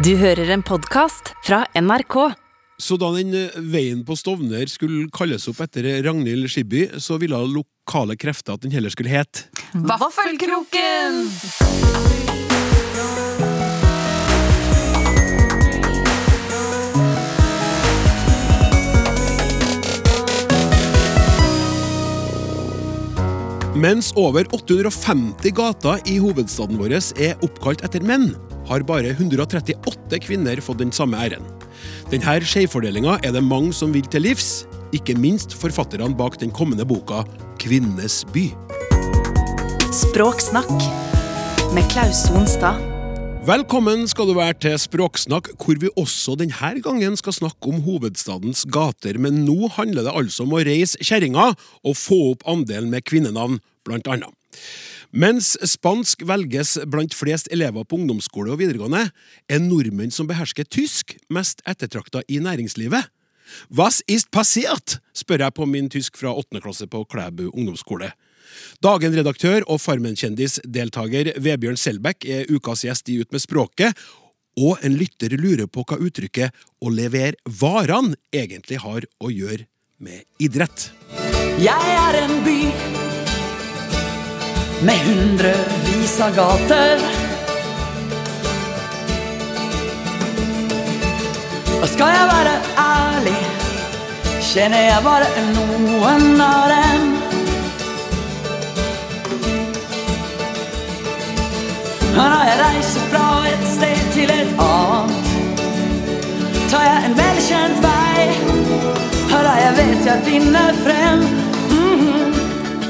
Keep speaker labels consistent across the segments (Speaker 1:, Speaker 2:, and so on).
Speaker 1: Du hører en podkast fra NRK.
Speaker 2: Så da den eh, veien på Stovner skulle kalles opp etter Ragnhild Skibby, så ville lokale krefter at den heller skulle hete
Speaker 1: Vaffelkroken!
Speaker 2: Mens over 850 gater i hovedstaden vår er oppkalt etter menn, har bare 138 kvinner fått den samme æren. Denne skjevfordelinga er det mange som vil til livs, ikke minst forfatterne bak den kommende boka 'Kvinnenes by'.
Speaker 1: Språksnakk med Klaus Sonstad.
Speaker 2: Velkommen skal du være til Språksnakk, hvor vi også denne gangen skal snakke om hovedstadens gater, men nå handler det altså om å reise kjerringa og få opp andelen med kvinnenavn, blant annet. Mens spansk velges blant flest elever på ungdomsskole og videregående, er nordmenn som behersker tysk, mest ettertrakta i næringslivet. Was ist passiert? spør jeg på min tysk fra åttende klasse på Klæbu ungdomsskole. Dagen-redaktør og Farmen-kjendis-deltaker Vebjørn Selbekk er ukas gjest i Ut med språket, og en lytter lurer på hva uttrykket 'å levere varene' egentlig har å gjøre med idrett.
Speaker 3: Jeg er en by med hundrevis av gater. Og skal jeg være ærlig, kjenner jeg bare noen av dem. Når jeg reiser fra et sted til et annet, tar jeg en velkjent vei. Og da jeg vet jeg finner frem.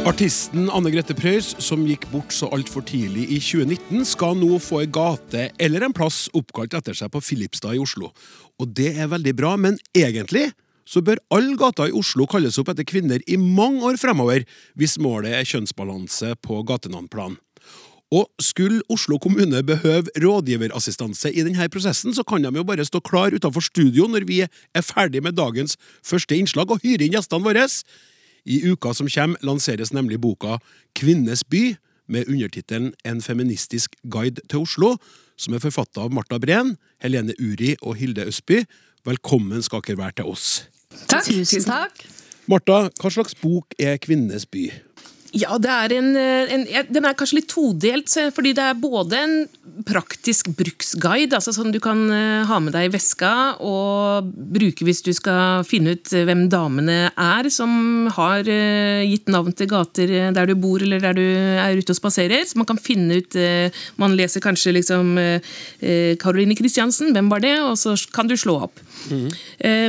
Speaker 2: Artisten Anne Grete Preus, som gikk bort så altfor tidlig i 2019, skal nå få ei gate eller en plass oppkalt etter seg på Filipstad i Oslo. Og det er veldig bra, men egentlig så bør alle gater i Oslo kalles opp etter kvinner i mange år fremover, hvis målet er kjønnsbalanse på gatenavnplan. Og skulle Oslo kommune behøve rådgiverassistanse i denne prosessen, så kan de jo bare stå klar utenfor studio når vi er ferdig med dagens første innslag, og hyre inn gjestene våre. I uka som kommer, lanseres nemlig boka Kvinnes by, med undertittelen En feministisk guide til Oslo, som er forfatta av Marta Breen, Helene Uri og Hilde Østby. Velkommen skal dere være til oss. Takk.
Speaker 4: Tusen takk.
Speaker 2: Marta, hva slags bok er Kvinnes by?
Speaker 4: Ja, det er en, en, Den er kanskje litt todelt, fordi det er både en praktisk bruksguide, altså sånn du kan eh, ha med deg i veska og bruke hvis du skal finne ut eh, hvem damene er som har eh, gitt navn til gater eh, der du bor eller der du er ute og spaserer. Så man kan finne ut eh, Man leser kanskje liksom eh, eh, Caroline Christiansen, hvem var det? Og så kan du slå opp. Mm.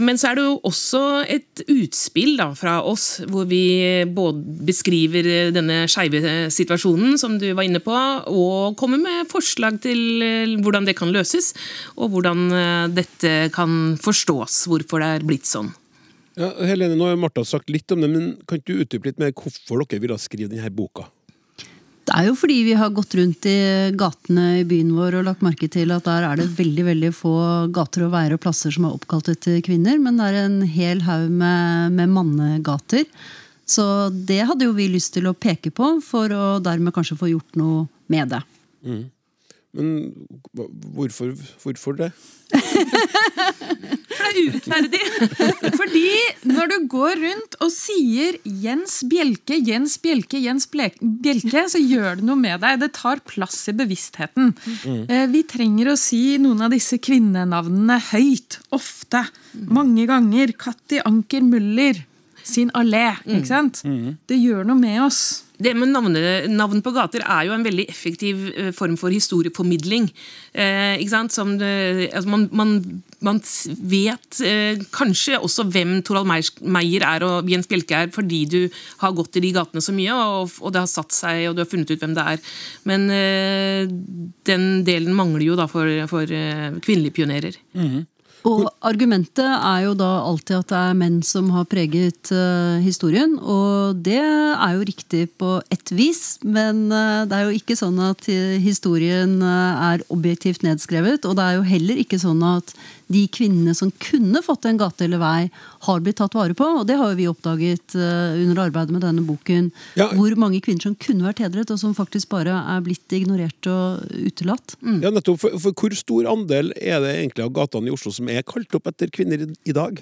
Speaker 4: Men så er det jo også et utspill da, fra oss, hvor vi både beskriver eh, denne skeive situasjonen som du var inne på, og kommer med forslag til eh, hvordan det kan løses, og hvordan eh, dette kan forstås, hvorfor det er blitt sånn.
Speaker 2: Ja, Helene, nå har Martha sagt litt om det, men kan ikke du utdype litt mer hvorfor dere ville skrive denne boka?
Speaker 5: Det er jo fordi vi har gått rundt i gatene i byen vår og lagt merke til at der er det veldig veldig få gater og veier og plasser som er oppkalt etter kvinner, men det er en hel haug med, med mannegater. Så det hadde jo vi lyst til å peke på, for å dermed kanskje få gjort noe med det.
Speaker 2: Men hvorfor, hvorfor det?
Speaker 6: For det er urettferdig. Fordi når du går rundt og sier Jens Bjelke, Jens Bjelke, Jens Bjelke, så gjør det noe med deg. Det tar plass i bevisstheten. Mm. Vi trenger å si noen av disse kvinnenavnene høyt, ofte, mange ganger. Katti Anker Muller sin allé, ikke sant? Det gjør noe med oss.
Speaker 4: Det med navnet navn på gater er jo en veldig effektiv eh, form for historieformidling. Eh, ikke sant? Som altså man, man, man vet eh, kanskje også hvem Torald Meyer- er og Jens Bjelke er, fordi du har gått i de gatene så mye, og, og det har satt seg, og du har funnet ut hvem det er. Men eh, den delen mangler jo da for, for eh, kvinnelige pionerer.
Speaker 5: Og argumentet er jo da alltid at det er menn som har preget uh, historien. Og det er jo riktig på ett vis, men uh, det er jo ikke sånn at eh, historien uh, er objektivt nedskrevet. Og det er jo heller ikke sånn at de kvinnene som kunne fått en gate eller vei, har blitt tatt vare på. Og det har jo vi oppdaget eh, under arbeidet med denne boken.
Speaker 2: Ja.
Speaker 5: Hvor mange kvinner som kunne vært hedret, og som faktisk bare er blitt ignorert og utelatt.
Speaker 2: Ja, nettopp. For, for hvor stor andel er det egentlig av gatene i Oslo som er kalt opp etter kvinner i, i dag?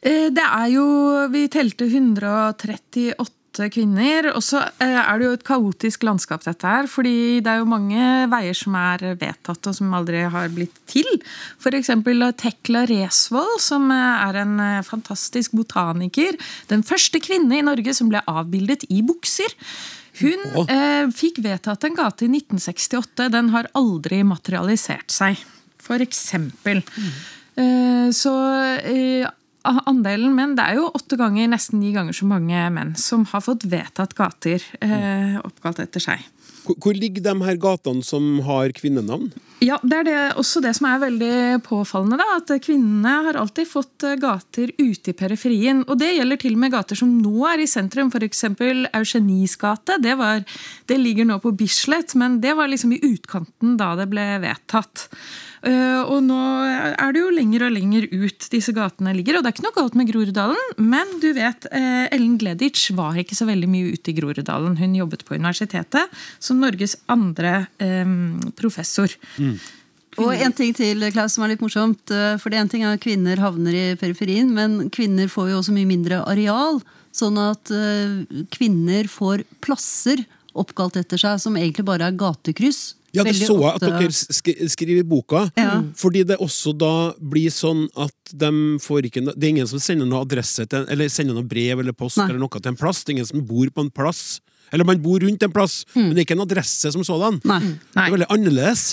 Speaker 6: Eh, Det er jo Vi telte 138 kvinner. Og så eh, er det jo et kaotisk landskap, dette her. Fordi det er jo mange veier som er vedtatt, og som aldri har blitt til. F.eks. Tekla Resvold, som eh, er en eh, fantastisk botaniker. Den første kvinne i Norge som ble avbildet i bukser. Hun eh, fikk vedtatt en gate i 1968. Den har aldri materialisert seg. Eksempel. Eh, så eh, andelen menn Det er jo åtte ganger, nesten ni ganger så mange menn som har fått vedtatt gater eh, oppkalt etter seg.
Speaker 2: Hvor, hvor ligger de her gatene som har kvinnenavn?
Speaker 6: Ja, Det er det, også det som er veldig påfallende. da, At kvinnene har alltid fått eh, gater ute i periferien. Og det gjelder til og med gater som nå er i sentrum. F.eks. Eugenies gate. Det, var, det ligger nå på Bislett, men det var liksom i utkanten da det ble vedtatt. Eh, og nå er det jo lenger og lenger ut disse gatene ligger. Og det er ikke noe galt med Groruddalen, men du vet, eh, Ellen Gleditsch var ikke så veldig mye ute i Groruddalen. Hun jobbet på universitetet som Norges andre eh, professor.
Speaker 5: Og en ting til, Klaus, som er litt morsomt. For det en ting er at kvinner havner i periferien, men kvinner får jo også mye mindre areal. Sånn at kvinner får plasser oppkalt etter seg som egentlig bare er gatekryss.
Speaker 2: Ja, det så jeg at dere sk skriver i boka.
Speaker 5: Ja.
Speaker 2: Fordi det også da blir sånn at de får ikke Det er ingen som sender noe adresse til Eller sender noe brev eller post
Speaker 5: Nei.
Speaker 2: eller noe til en plass. Det er ingen som bor på en plass. Eller man bor rundt en plass, men det er ikke en adresse som sådan.
Speaker 5: Nei.
Speaker 2: Det er veldig annerledes.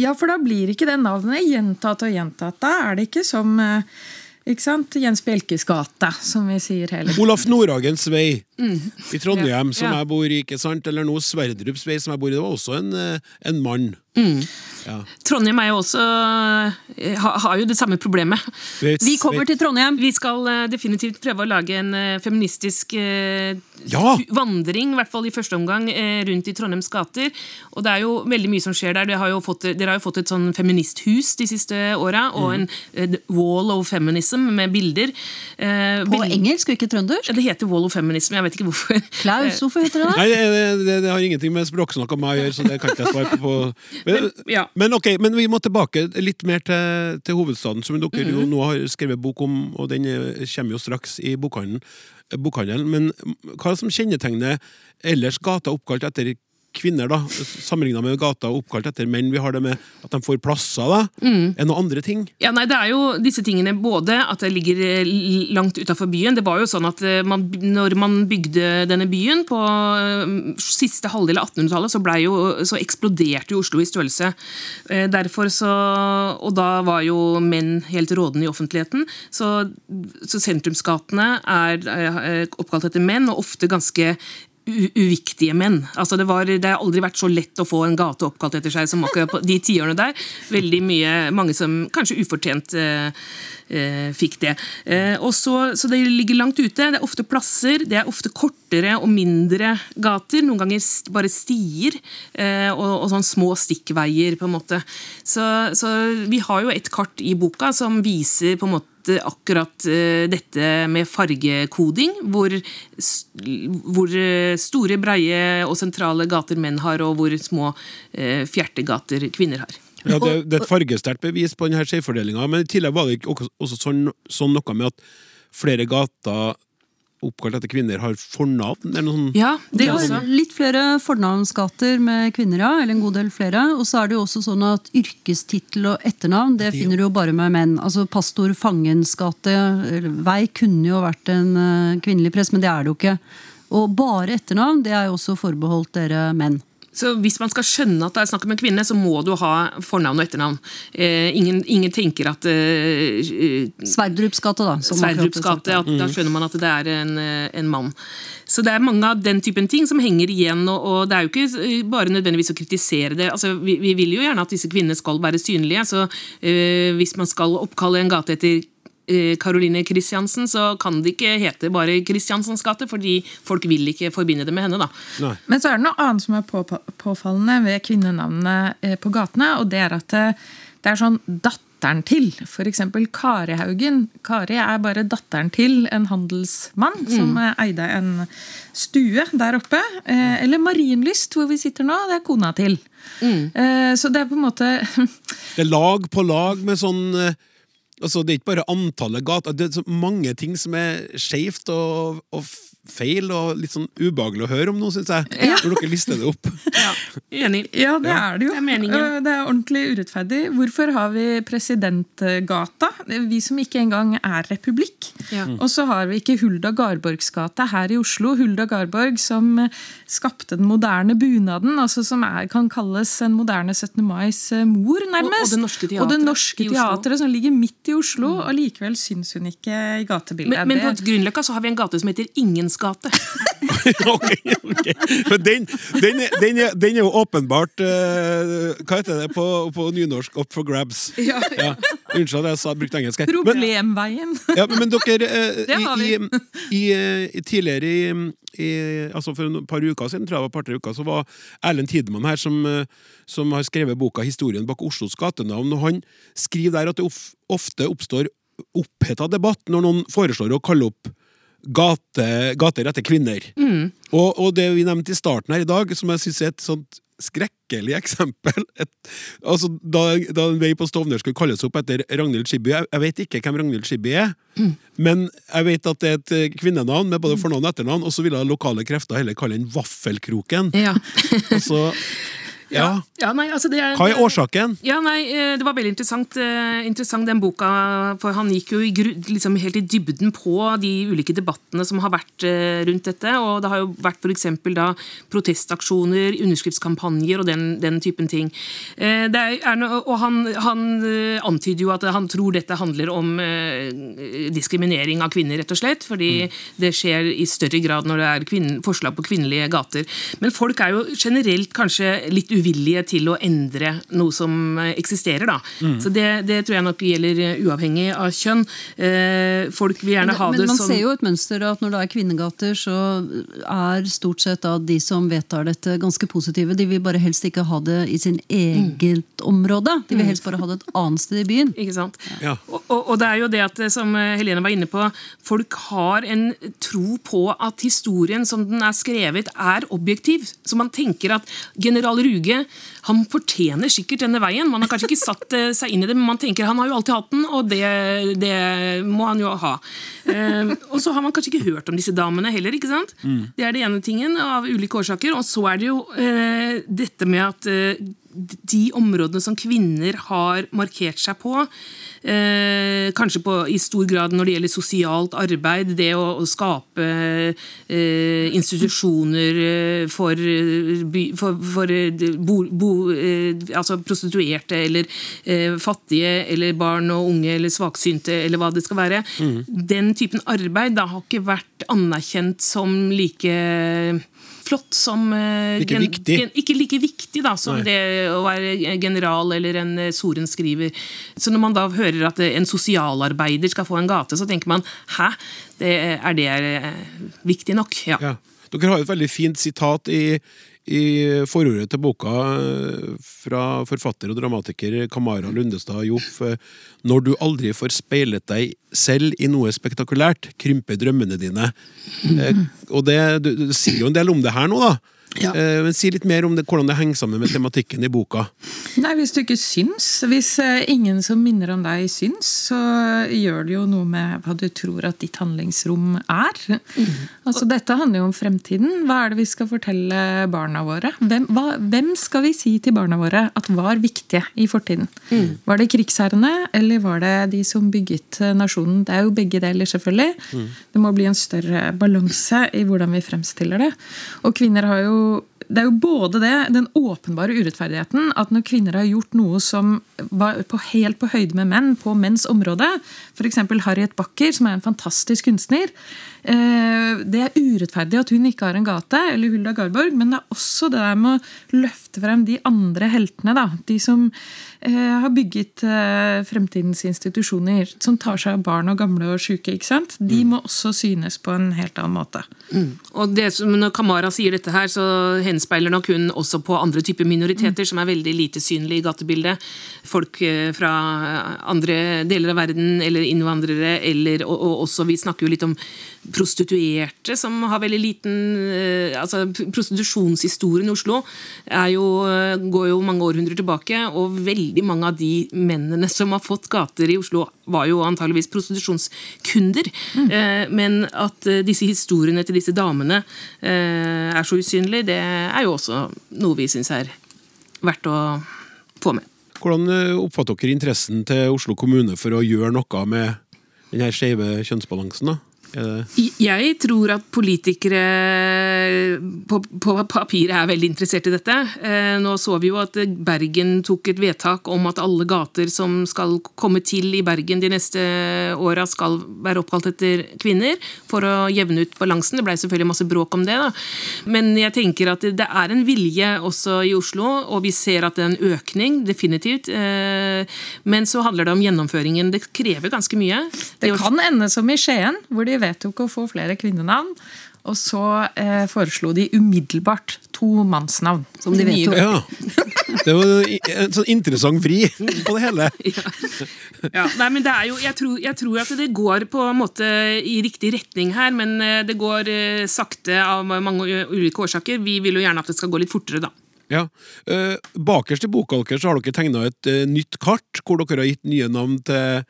Speaker 6: Ja, for da blir ikke det navnet gjentatt og gjentatt. Da er det ikke som eh, ikke sant? Jens Bjelkes gate, som vi sier hele tiden.
Speaker 2: Olaf Nordhagens vei i Trondheim, som
Speaker 4: Ja.
Speaker 2: jeg bor i, ikke sant? Eller nå Sverdrups vei, som jeg bor i. Det var også en, eh, en mann. Ja.
Speaker 4: Trondheim er jo også, eh, ha, har jo det samme problemet.
Speaker 2: Vet-
Speaker 5: Vi kommer
Speaker 2: vet-
Speaker 5: til Trondheim!
Speaker 4: Vi skal eh, definitivt prøve å lage en eh, feministisk
Speaker 2: Ja!
Speaker 4: vandring, i hvert fall i første omgang, rundt i Trondheims gater. Og det er jo veldig mye som skjer der. Dere har jo fått, dere har jo fått et sånn feministhus de siste åra, og en eh, wall of feminism med bilder.
Speaker 5: På
Speaker 4: bild-
Speaker 5: engelsk og ikke trøndersk.
Speaker 4: Det heter wall of feminism, jeg vet ikke hvorfor.
Speaker 5: Klaus, hvorfor heter det det?
Speaker 2: Nei, det, det, det har ingenting med språksnakk om meg å gjøre, så det kan ikke jeg svare på. Men,
Speaker 4: ja.
Speaker 2: men ok, men vi må tilbake litt mer til, til hovedstaden, som dere jo nå har skrevet bok om, og den eh, kommer jo straks i bokhandelen. bokhandelen. Men hva som kjennetegner ellers gata oppkalt etter kvinner, da? Sammenligna med gata oppkalt etter menn. Vi har det med at de får plasser, da. Er det noen andre ting?
Speaker 4: Ja, nei, Det er jo disse tingene både at det ligger eh, langt utafor byen. Det var jo sånn at eh, man, når man bygde denne byen på eh, siste halvdel av 1800-tallet, så, jo, så eksploderte jo Oslo i størrelse. Derfor så, Og da var jo menn helt rådende i offentligheten. Så, så sentrumsgatene er oppkalt etter menn, og ofte ganske uviktige menn. Altså det, var, det har aldri vært så lett å få en gate oppkalt etter seg som akkurat på de tiårene der. Veldig mye, Mange som kanskje ufortjent eh, eh, fikk det. Eh, så, så det ligger langt ute. Det er ofte plasser, det er ofte kortere og mindre gater. Noen ganger bare stier eh, og, og sånn små stikkveier, på en måte. Så, så vi har jo et kart i boka som viser på en måte akkurat eh, dette med fargekoding, hvor, hvor eh, store, breie og sentrale gater menn har, og hvor små eh, fjertegater kvinner har.
Speaker 2: Ja, det, det er et fargesterkt bevis på denne skjevfordelinga, men i tillegg var det også, også sånn, sånn noe med at flere gater oppkalt etter kvinner har fornavn? Eller noe sånt?
Speaker 4: Ja, det
Speaker 5: er
Speaker 4: også.
Speaker 5: litt flere fornavnsgater med kvinner, ja. Eller en god del flere. Og så er det jo også sånn at yrkestittel og etternavn det finner du jo bare med menn. Altså Pastor Fangens gate, Vei kunne jo vært en eh, kvinnelig prest, men det er det jo ikke. Og bare etternavn det er jo også forbeholdt dere menn.
Speaker 4: Så hvis man skal skjønne at det er snakk om en kvinne, så må du ha fornavn og etternavn. Eh, ingen, ingen tenker at eh, eh,
Speaker 5: Sverdrups gate, da.
Speaker 4: Sverdrups gate, mm. da skjønner man at det er en, eh, en mann. Så det er mange av den typen ting som henger igjen, og, og det er jo ikke eh, bare nødvendigvis å kritisere det. Altså, vi, vi vil jo gjerne at disse kvinnene skal være synlige, så eh, hvis man skal oppkalle en gate etter eh, Kristiansen, så kan det ikke hete bare Kristiansens gate, fordi folk vil ikke forbinde det med henne. da.
Speaker 2: Nei.
Speaker 6: Men så er det noe annet som er på, påfallende ved kvinnenavnene eh, på gatene, og det er at det, det er sånn datteren til. F.eks. Kari Haugen. Kari er bare datteren til en handelsmann som eh, eide en stue der oppe. Eh, Eller Marienlyst, hvor vi sitter nå. Det er kona til. Mm. Så det er på en måte
Speaker 2: Det er lag på lag med sånn eh, Altså, det er ikke bare antallet gater, det er mange ting som er skjevt og, og feil og litt sånn ubehagelig å høre om nå, syns jeg. Når dere lister det opp.
Speaker 4: Enig.
Speaker 6: Ja, det er det jo.
Speaker 4: Det er.
Speaker 6: Øh, Det er ordentlig urettferdig. Hvorfor har vi Presidentgata? Vi som ikke engang er republikk.
Speaker 4: Ja.
Speaker 6: Og så har vi ikke Hulda Garborgs gate her i Oslo. Hulda Garborg som eh, skapte den moderne bunaden, altså som er, kan kalles en moderne 17. mais eh, mor, nærmest.
Speaker 4: Og- og Det Norske
Speaker 6: Og det
Speaker 4: Teatret
Speaker 6: norske.
Speaker 4: Mm.
Speaker 6: teatret som ligger midt i Oslo, og likevel syns hun ikke i gatebildet.
Speaker 4: Men, men på
Speaker 6: Det-
Speaker 4: Grünerløkka så har vi en gate som heter Ingens gate.
Speaker 2: okay, okay. Den, den, er, den, er, den er jo åpenbart uh, Hva heter det på, på nynorsk? Up for grabs. Ja. Unnskyld at jeg sa, brukte engelsk. her. Men,
Speaker 6: Problemveien.
Speaker 2: ja, men dere,
Speaker 6: uh,
Speaker 2: i, i, i, eh, i, tidligere i, altså For et par uker siden tror jeg det var par-tre uker, så var Erlend Tidemann her, som, som har skrevet boka 'Historien bak Oslos gatenavn'. og Han skriver der at det of, ofte oppstår oppheta debatt når noen foreslår å kalle opp gate, gater etter kvinner. Og, og det vi nevnte i starten her i dag, som jeg syns er et sånt skrekkelig eksempel et, altså Da, da en vei på Stovner skulle kalles opp etter Ragnhild Skibby Jeg, jeg vet ikke hvem Ragnhild Skibby er, men jeg vet at det er et eh, kvinnenavn med både fornavn og etternavn, og så ville lokale krefter heller kalle den Vaffelkroken.
Speaker 4: Ja.
Speaker 2: Altså, ja.
Speaker 4: ja, nei, altså det er,
Speaker 2: Hva er årsaken?
Speaker 4: Ja, nei, eh, Det var veldig interessant, eh, interessant den boka, for han gikk jo i liksom helt i dybden på de ulike debattene som har vært eh, rundt dette. og Det har jo vært for da protestaksjoner, underskriftskampanjer og den, den typen ting. Eh, Det er, er og han, han eh, antyder jo at han tror dette handler om eh, diskriminering av kvinner, rett og slett. Fordi det skjer i større grad når det er kvinne, forslag på kvinnelige gater. Men folk er jo generelt kanskje litt uvillige til å endre noe som eh, eksisterer. da. Så det, det tror jeg nok gjelder eh, uavhengig av kjønn. Eh, Folk vil gjerne ha
Speaker 5: Men
Speaker 4: det
Speaker 5: man ser jo et mønster at når det er kvinnegater, så er stort sett da de som vedtar dette, ganske positive. De vil bare helst ikke ha det i sin eget område. De vil helst bare ha det et annet sted i byen.
Speaker 4: Ikke sant?
Speaker 2: Ja.
Speaker 4: Og, og, og det er jo det at, som Helene var inne på, folk har en tro på at historien som den er skrevet, er objektiv. Så man tenker at general Ruge han fortjener sikkert denne veien. Man har kanskje ikke satt eh, seg inn i det, men man tenker han har jo alltid hatt den, og det, det må han jo ha. Eh, og så har man kanskje ikke hørt om disse damene heller. ikke sant? Det er det ene tingen, av ulike årsaker. Og så er det jo eh, dette med at eh, de områdene som kvinner har markert seg på, eh, kanskje på, i stor grad når det gjelder sosialt arbeid, det å, å skape eh, institusjoner eh, for, eh, for, for eh, bo, bo, eh, altså prostituerte eller fattige eller barn og unge eller svaksynte eller hva det skal være. Den typen arbeid da, har ikke vært anerkjent som like flott som eh,
Speaker 2: Ikke viktig.
Speaker 4: gen- ikke like viktig da, som
Speaker 2: Nei.
Speaker 4: det å være general eller en eh, sorenskriver. Så når man da hører at eh, en sosialarbeider skal få en gate, så tenker man hæ, det, er det viktig nok? Ja.
Speaker 2: Ja. Dere har et veldig fint sitat i, i forordet til boka eh, fra forfatter og dramatiker Kamara Lundestad Joff. eh, Når du aldri får speilet deg selv i noe spektakulært, krymper drømmene dine. Eh, Og det, du, du sier jo en del om det her nå, da.
Speaker 6: Ja.
Speaker 2: Eh, Men Si litt mer om det, hvordan det henger sammen med tematikken i boka.
Speaker 6: Nei, Hvis du ikke syns, hvis eh, ingen som minner om deg syns, så gjør det jo noe med hva du tror at ditt handlingsrom er. Altså Dette handler jo om fremtiden. Hva er det vi skal fortelle barna våre? Hvem, hva, hvem skal vi si til barna våre at var viktige i fortiden? Var det krigsherrene, eller var det de som bygget eh, nasjonen? Det er jo begge deler, selvfølgelig. Det må bli en større balanse i hvordan vi fremstiller det. Og kvinner har jo det er jo både det, den åpenbare urettferdigheten, at når kvinner har gjort noe som var på, helt på høyde med menn på menns område, f.eks. Harriet Backer, som er en fantastisk kunstner, det er urettferdig at hun ikke har en gate, eller Hulda Garborg, men det er også det der med å løfte frem de andre heltene. Da. De som eh, har bygget eh, fremtidens institusjoner, som tar seg av barn og gamle og syke. ikke sant? De må også synes på en helt annen måte.
Speaker 4: Og det som, Når Kamara sier dette, her, så henspeiler nok hun også på andre typer minoriteter som er veldig lite synlige i gatebildet. Folk eh, fra andre deler av verden, eller innvandrere, eller og, og også Vi snakker jo litt om prostituerte, som har veldig liten eh, altså Prostitusjonshistorien i Oslo er jo, eh, går jo mange århundrer tilbake, og veldig mange av de mennene som har fått gater i Oslo, var jo antageligvis prostitusjonskunder. Mm. Men at eh, disse historiene til disse damene eh, er så usynlige, det er jo også noe vi syns er verdt å få med.
Speaker 2: Hvordan eh, oppfatter dere interessen til Oslo kommune for å gjøre noe med den her skeive kjønnsbalansen? da? Det
Speaker 4: Jeg tror at politikere på, på papiret er veldig interessert i dette. Eh, Nå så vi jo at Bergen tok et vedtak om at alle gater som skal komme til i Bergen de neste åra, skal være oppkalt etter kvinner, for å jevne ut balansen. Det ble selvfølgelig masse bråk om det, da. Men jeg tenker at det er en vilje også i Oslo, og vi ser at det er en økning, definitivt. Eh, Men så handler det om gjennomføringen. Det krever ganske mye.
Speaker 6: Det
Speaker 4: det
Speaker 6: kan ende som i Skien, hvor de vedtok å få flere kvinnenavn. Og så eh, foreslo de umiddelbart to mannsnavn.
Speaker 5: Som de vedtok.
Speaker 2: Ja. Det var en sånn interessant vri på det hele.
Speaker 4: Ja, nei, men det er jo, jeg tror, jeg tror at det går på en måte i riktig retning her, men eh, det går eh, sakte av mange ulike årsaker. Vi vil jo gjerne at det skal gå litt fortere, da.
Speaker 2: Ja. Eh, bakerst i boka deres så har dere tegna et eh, nytt kart, hvor dere har gitt nye navn til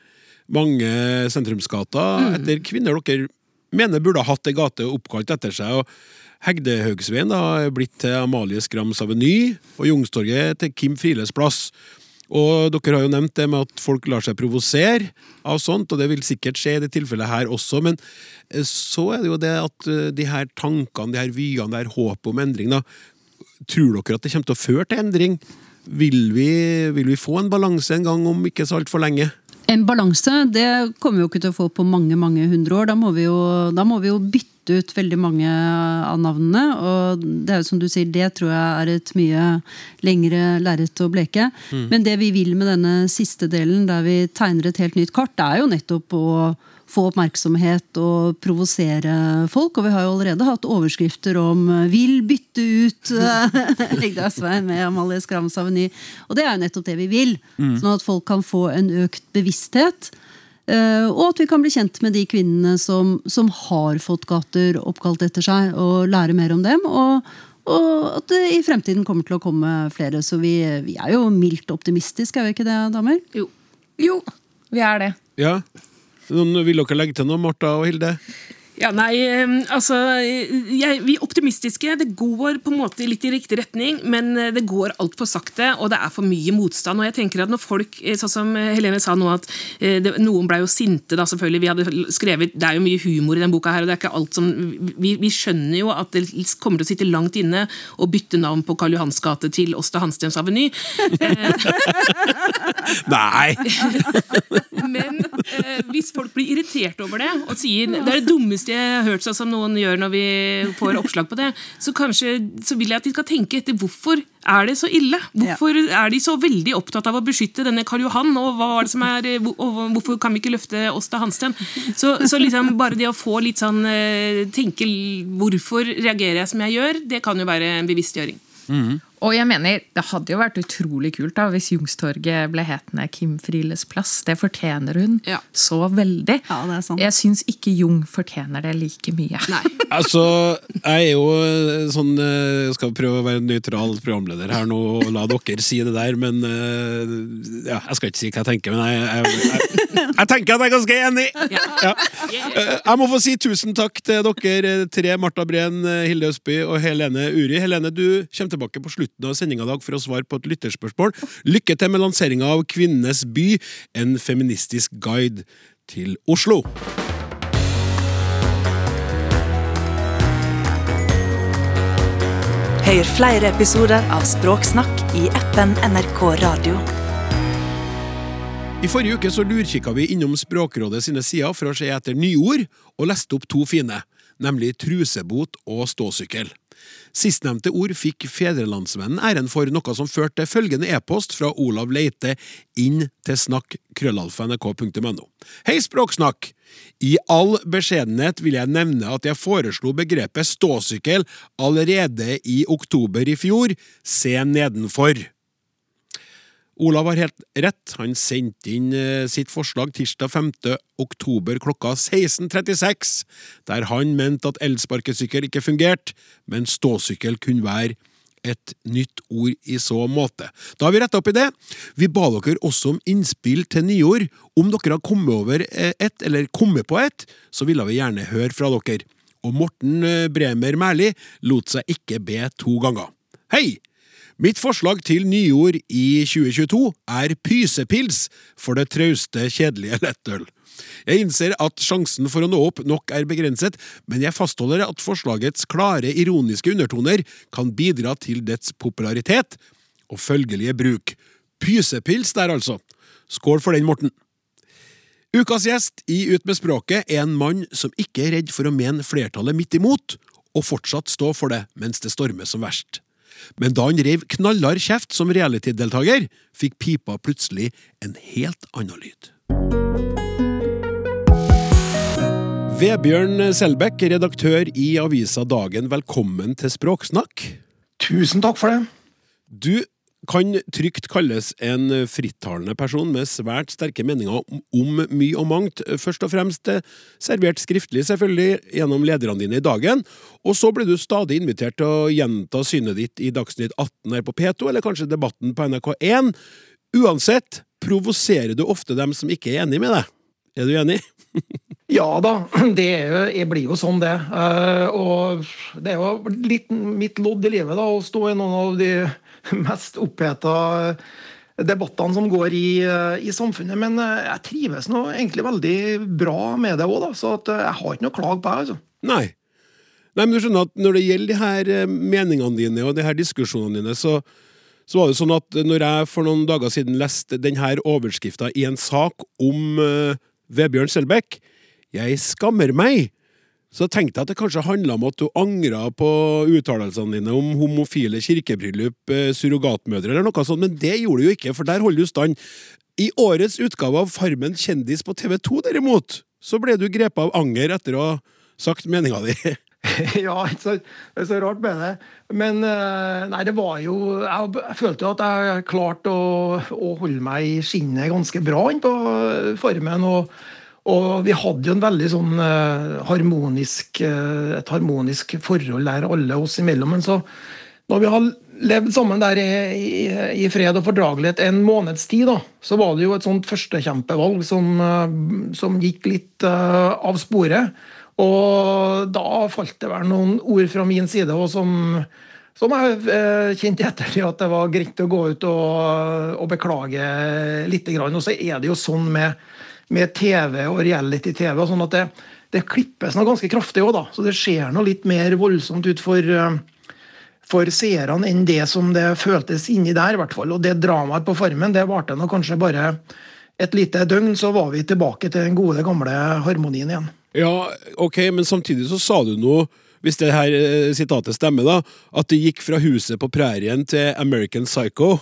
Speaker 2: mange sentrumsgater etter kvinner dere mener burde ha hatt ei gate oppkalt etter seg. og Hegdehaugsveien er blitt til Amalie Skrams Aveny, og Jungstorget til Kim Friles plass. Og dere har jo nevnt det med at folk lar seg provosere av sånt, og det vil sikkert skje i det tilfellet her også, men eh, så er det jo det at eh, de her tankene, de her vyene, det her håpet om endring, da, Tror dere at det kommer til å føre til endring? Vil vi, vil vi få en balanse en gang om ikke så altfor lenge?
Speaker 5: En balanse det kommer vi jo ikke til å få på mange mange hundre år. Da må vi jo, må vi jo bytte ut veldig mange av navnene. Og det er jo som du sier, det tror jeg er et mye lengre lerret å bleke. Men det vi vil med denne siste delen, der vi tegner et helt nytt kart, det er jo nettopp å få oppmerksomhet og provosere folk. Og vi har jo allerede hatt overskrifter om 'vil bytte ut' Hegdehaugsveien med Amalie Skrams Aveny. Og det er jo nettopp det vi vil. Sånn at folk kan få en økt bevissthet. Eh, Og at vi kan bli kjent med de kvinnene som, som har fått gater oppkalt etter seg, og lære mer om dem. Og, og at det i fremtiden kommer til å komme flere. Så vi, vi er jo mildt optimistiske, er vi ikke det, damer?
Speaker 4: Jo.
Speaker 6: Jo, vi er det.
Speaker 2: Ja. Noen, vil dere legge til noe, Martha og Hilde?
Speaker 4: Ja, nei, altså jeg, Vi optimistiske. Det går på en måte litt i riktig retning, men eh, det går altfor sakte, og det er for mye motstand. og jeg tenker at når folk, eh, sånn som Helene sa nå, at eh, det, noen ble jo sinte, da selvfølgelig. Vi hadde skrevet, Det er jo mye humor i den boka, her, og det er ikke alt som Vi, vi skjønner jo at det kommer til å sitte langt inne å bytte navn på Karl Johans gate til Åsta Hanstens Aveny.
Speaker 2: Nei!
Speaker 4: Men hvis folk blir irritert over det og sier det er det dummeste jeg har hørt, sånn som noen gjør når vi får oppslag på det, så kanskje så vil jeg at de skal tenke etter hvorfor er det så ille? Hvorfor er de så veldig opptatt av å beskytte denne Karl Johan? Og, hva var det som er, og hvorfor kan vi ikke løfte oss til Hansten? Så, så liksom bare det å få litt sånn eh, tenke hvorfor reagerer jeg som jeg gjør, det kan jo være en bevisstgjøring.
Speaker 6: Og jeg mener, det hadde jo vært utrolig kult da, hvis Jungstorget ble hetende Kim Friles plass. Det fortjener hun
Speaker 4: Ja.
Speaker 6: så veldig.
Speaker 5: Ja, det er sant.
Speaker 6: Jeg syns ikke Jung fortjener det like mye.
Speaker 4: Nei.
Speaker 2: Altså, jeg er jo eh, sånn Jeg Skal prøve å være nøytral programleder her nå og la dere si det der, men eh, ja, Jeg skal ikke si hva jeg tenker, men jeg, jeg, jeg, jeg tenker at jeg er ganske enig! Ja. Eh, Jeg må få si tusen takk til dere eh, tre, Marta Breen, eh, Hilde Østby og Helene Uri. Helene, du kommer tilbake på slutten av sendinga i dag for å svare på et lytterspørsmål. Lykke til med lanseringa av Kvinnenes by, en feministisk guide til Oslo.
Speaker 1: Hør flere episoder av Språksnakk i appen NRK Radio.
Speaker 2: I forrige uke så lurkikka vi innom Språkrådet sine sider for å se etter nyord, og leste opp to fine, nemlig trusebot og ståsykkel. Sistnevnte ord fikk Fedrelandsvennen æren for, noe som førte til følgende e-post fra Olav Leite inn til snakk.krøllalfa.nrk.no. Hei, Språksnakk! I all beskjedenhet vil jeg nevne at jeg foreslo begrepet ståsykkel allerede i oktober i fjor. Se nedenfor. Olav har helt rett. Han sendte inn eh, sitt forslag tirsdag 5. oktober klokka 16.36, der han mente at elsparkesykkel ikke fungerte, men ståsykkel kunne være et nytt ord i så måte. Da har vi retta opp i det. Vi ba dere også om innspill til nyord. Om dere har kommet over eh, et, eller kommet på et, så ville vi gjerne høre fra dere. Og Morten eh, Bremer Mæli lot seg ikke be to ganger. Hei! Mitt forslag til nyord i 2022 er pysepils for det trauste, kjedelige lettøl. Jeg innser at sjansen for å nå opp nok er begrenset, men jeg fastholder at forslagets klare ironiske undertoner kan bidra til dets popularitet og følgelige bruk. Pysepils der, altså. Skål for den, Morten. Ukas gjest i Ut med språket er en mann som ikke er redd for å mene flertallet midt imot, og fortsatt stå for det mens det stormer som verst. Men da han rev knallhard kjeft som reality-deltaker, fikk pipa plutselig en helt annen lyd. Vebjørn Selbekk, redaktør i avisa Dagen, velkommen til Språksnakk.
Speaker 7: Tusen takk for det.
Speaker 2: Du kan trygt kalles en frittalende person med svært sterke meninger om, mye og mangt. Først og fremst eh, servert skriftlig, selvfølgelig, gjennom lederne dine i Dagen. Og så blir du stadig invitert til å gjenta synet ditt i Dagsnytt 18 her på P2, eller kanskje Debatten på NRK1. Uansett provoserer du ofte dem som ikke er enig med deg. Er du enig?
Speaker 7: Ja da, det jo, jeg blir jo sånn, det. Eh, og det er jo litt mitt lodd i livet da, å stå i noen av de mest oppheta debattene som går i, eh, i samfunnet. Men eh, jeg trives nå egentlig veldig bra med det òg, så jeg har ikke noe klag på på. altså.
Speaker 2: Nei. Nei, men du skjønner at Når det gjelder de her meningene dine og de her diskusjonene dine, så, så var det sånn at når jeg for noen dager siden leste denne overskrifta i en sak om uh, Vebjørn Selbekk, 'Jeg skammer meg', så tenkte jeg at det kanskje handla om at du angra på uttalelsene dine om homofile kirkebryllup, eh, surrogatmødre eller noe sånt, men det gjorde du jo ikke, for der holder du stand. I årets utgave av Farmen kjendis på TV2, derimot, så ble du grepet av anger etter å ha sagt meninga di.
Speaker 7: ja, det er så rart med det. Men nei, det var jo Jeg, følte jo at jeg klarte å, å holde meg i skinnet ganske bra inn på Farmen. og og vi hadde jo en veldig sånn uh, harmonisk, uh, et harmonisk forhold der, alle oss imellom. Men så, når vi har levd sammen der i, i, i fred og fordragelighet en måneds tid, da, så var det jo et sånt førstekjempevalg som, uh, som gikk litt av sporet. Og da falt det vel noen ord fra min side og som, som jeg kjente etter at det var greit å gå ut og, og beklage litt. Og så er det jo sånn med med TV og reality-TV. sånn at det, det klippes noe ganske kraftig òg, da. Så det ser noe litt mer voldsomt ut for, eh, for seerne enn det som det føltes inni der, i hvert fall. Og det dramaet på Farmen det varte nå kanskje bare et lite døgn, så var vi tilbake til den gode, gamle harmonien igjen.
Speaker 2: Ja, ok, men samtidig så sa du noe hvis det her eh, sitatet stemmer, da, at det gikk fra huset på prærien til American Psycho.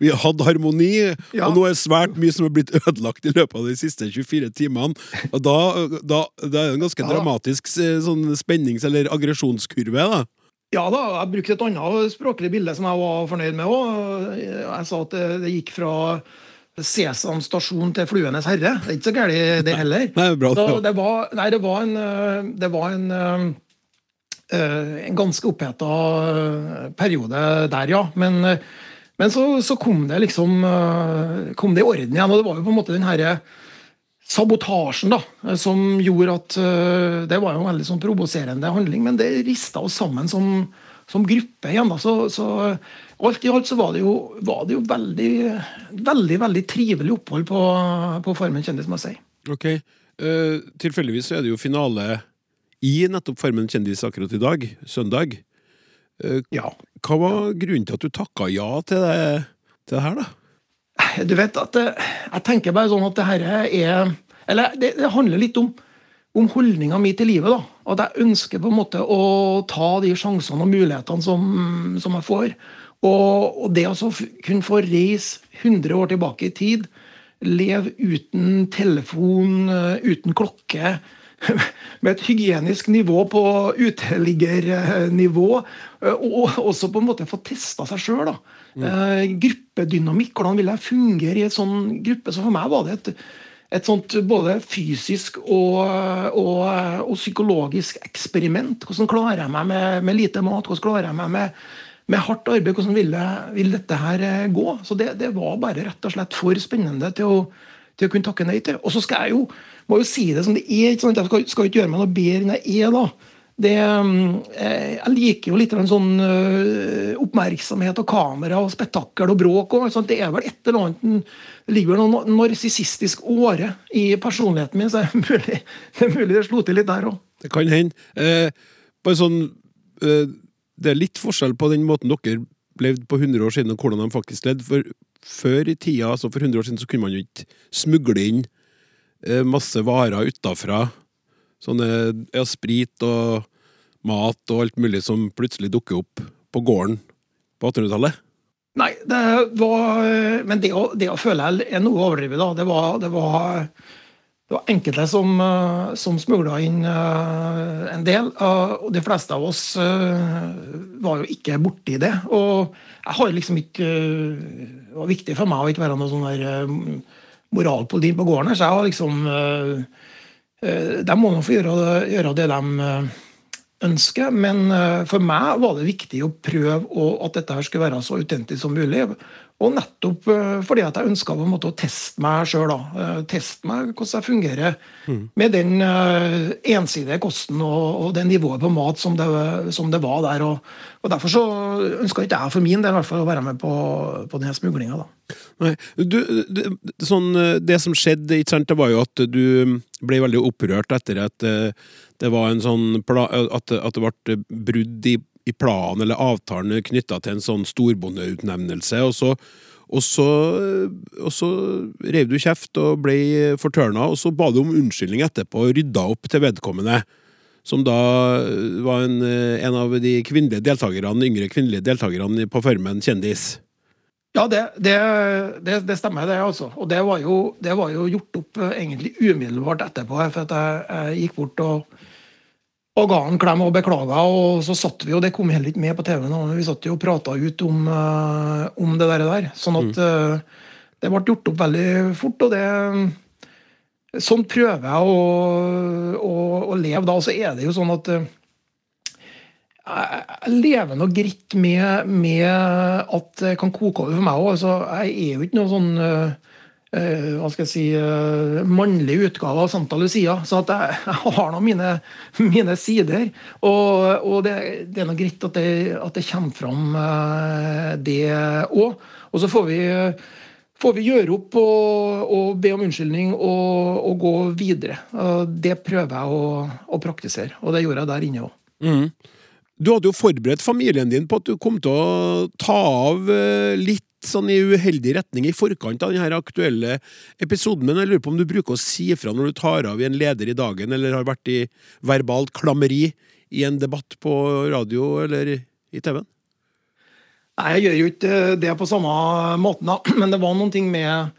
Speaker 2: Vi hadde harmoni, ja. og nå er svært mye som er blitt ødelagt i løpet av de siste 24 timene. Og da, da, da er det en ganske ja. dramatisk eh, sånn spennings- eller aggresjonskurve. da.
Speaker 7: Ja da, jeg brukte et annet språklig bilde som jeg var fornøyd med òg. Jeg sa at det, gikk fra Sesam stasjon til Fluenes herre. Det er ikke så galt, det heller.
Speaker 2: Nei, bra,
Speaker 7: da, det, var, nei, det var en, det var en, eh, en ganske oppheta periode der, ja. Men men så, så, kom det liksom eh, kom det i orden igjen. Og det var jo på en måte den herre sabotasjen da, som gjorde at eh, Det var jo en veldig sånn provoserende handling, men det rista oss sammen som, som gruppe igjen. da, så, så Alt i alt så var det jo, var det jo veldig, veldig veldig trivelig opphold på, på Farmen kjendis, må jeg si.
Speaker 2: Ok, uh, Tilfeldigvis så er det jo finale i nettopp Farmen kjendis akkurat i dag, søndag.
Speaker 7: Ja.
Speaker 2: Hva var grunnen til at du takka ja til det, til det her, da?
Speaker 7: Du vet at eh, Jeg tenker bare sånn at det her er Eller det, det handler litt om, om holdninga mi til livet. da, At jeg ønsker på en måte å ta de sjansene og mulighetene som, som jeg får. Og, og det å altså kunne få reise 100 år tilbake i tid, leve uten telefon, eh, uten klokke, med et hygienisk nivå på uteliggernivå, eh, og også på en måte få testa seg sjøl. Mm. gruppedynamikk, hvordan vil jeg fungere i et sånn gruppe? Så for meg var det et, et sånt både fysisk og, og, og psykologisk eksperiment. Hvordan klarer jeg meg med, med lite mat? Hvordan klarer jeg meg med, med hardt arbeid? Hvordan vil, jeg, vil dette her eh, gå? Så det, det var bare rett og slett for spennende til å, til å kunne takke nei til. Og så skal jeg jo, må jo si det som det er. Ikke sant? Jeg skal, skal ikke gjøre meg noe bedre enn jeg er. da. Det, eh, jeg liker jo litt sånn eh, oppmerksomhet og kamera og spetakkel og bråk. Og. Det er vel et eller annet Det ligger vel noe narsissistisk åre i personligheten min, så er mulig det, er mulig det slo til litt der òg.
Speaker 2: Det kan hende. Eh, bare sånn eh, Det er litt forskjell på den måten dere levde på 100 år siden, og hvordan de faktisk levde. For før i tida, altså for 100 år siden, så kunne man jo ikke smugle inn eh, masse varer utafra. Sånne ja, sprit og mat og alt mulig som plutselig dukker opp på gården på 1800-tallet.
Speaker 7: Nei, det var Men det å, det å føle er noe overdrevet, da. Det var, det var, det var enkelte som, eh, som smugla inn eh, en del. eh, Og de fleste av oss eh, var jo ikke borti det. Og jeg har liksom ikke eh, Det var viktig for meg å ikke være noe sånn der eh, moralpoliti på gården her, så jeg var liksom eh, eh, De må nå få gjøre, gjøre det de ønsker, men for meg var det viktig å prøve å, at dette her skulle være så autentisk som mulig. Og nettopp eh, fordi at jeg ønska å teste meg sjøl. Teste meg hvordan jeg fungerer med den eh, ensidige kosten og, og det nivået på mat som det, som det var der. Og, og Derfor så ønska ikke jeg for min del hvert fall å være med på, på denne smuglinga.
Speaker 2: Sånn, eh, det som skjedde, sant, det var jo at du ble veldig opprørt etter at eh, det var en sånn at, at det ble brudd i, i planen eller avtalen knytta til en sånn storbondeutnevnelse, og så og så, og så rev du kjeft og ble fortørna, og så ba du om unnskyldning etterpå og rydda opp til vedkommende. Som da var en, en av de kvinnelige deltakerne, yngre kvinnelige deltakerne på Farmen kjendis.
Speaker 7: Ja, det, det, det, det stemmer, det. altså. Og det var, jo, var jo gjort opp eh, egentlig umiddelbart etterpå. For jeg, jeg gikk bort og, og ga han klem og beklaga. Og så satt vi, og det kom heller ikke med på TV, nå, men vi satt jo og prata ut om, uh, om det der. der. Sånn at uh, det ble gjort opp veldig fort. og det Sånn prøver jeg å, å, å leve da. Og så er det jo sånn at uh, jeg lever nå greit med, med at det kan koke over for meg òg. Altså, jeg er jo ikke noe sånn hva skal jeg si eh, mannlig utgave av Santa Lucia. Så at jeg, jeg har nå mine, mine sider. Og, og det, det er nå greit at det, at det kommer fram, eh, det òg. Og så får vi får vi gjøre opp og, og be om unnskyldning og, og gå videre. Det prøver jeg å, å praktisere, og det gjorde jeg der inne òg.
Speaker 2: Du hadde jo forberedt familien din på at du kom til å ta av eh, litt sånn i uheldig retning i forkant av denne aktuelle episoden, men jeg lurer på om du bruker å si ifra når du tar av i en leder i dagen, eller har vært i verbalt klammeri i en debatt på radio eller i TV-en?
Speaker 7: Nei, jeg gjør jo ikke det på samme måten, da. men det var noen ting med,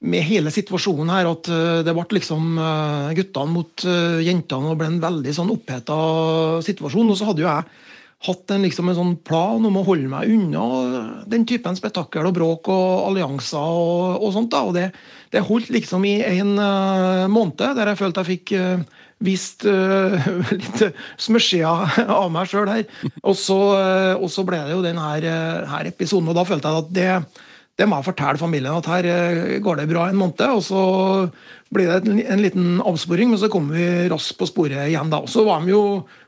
Speaker 7: med hele situasjonen her at eh, det ble liksom eh, guttene mot eh, jentene og ble en veldig sånn oppheta situasjon. Og så hadde jo jeg hatt en, liksom en sånn plan om å holde meg unna den typen spetakkel og bråk og allianser og, og sånt. da, og det, det holdt liksom i en uh, måned, der jeg følte jeg fikk uh, vist uh, litt smørsia av meg sjøl her. Og så, og så ble det jo den her, her episoden, og da følte jeg at det, det må jeg fortelle familien at her går det bra en måned. Og så blir det en, en liten avsporing, men så kommer vi raskt på sporet igjen da. Så var de jo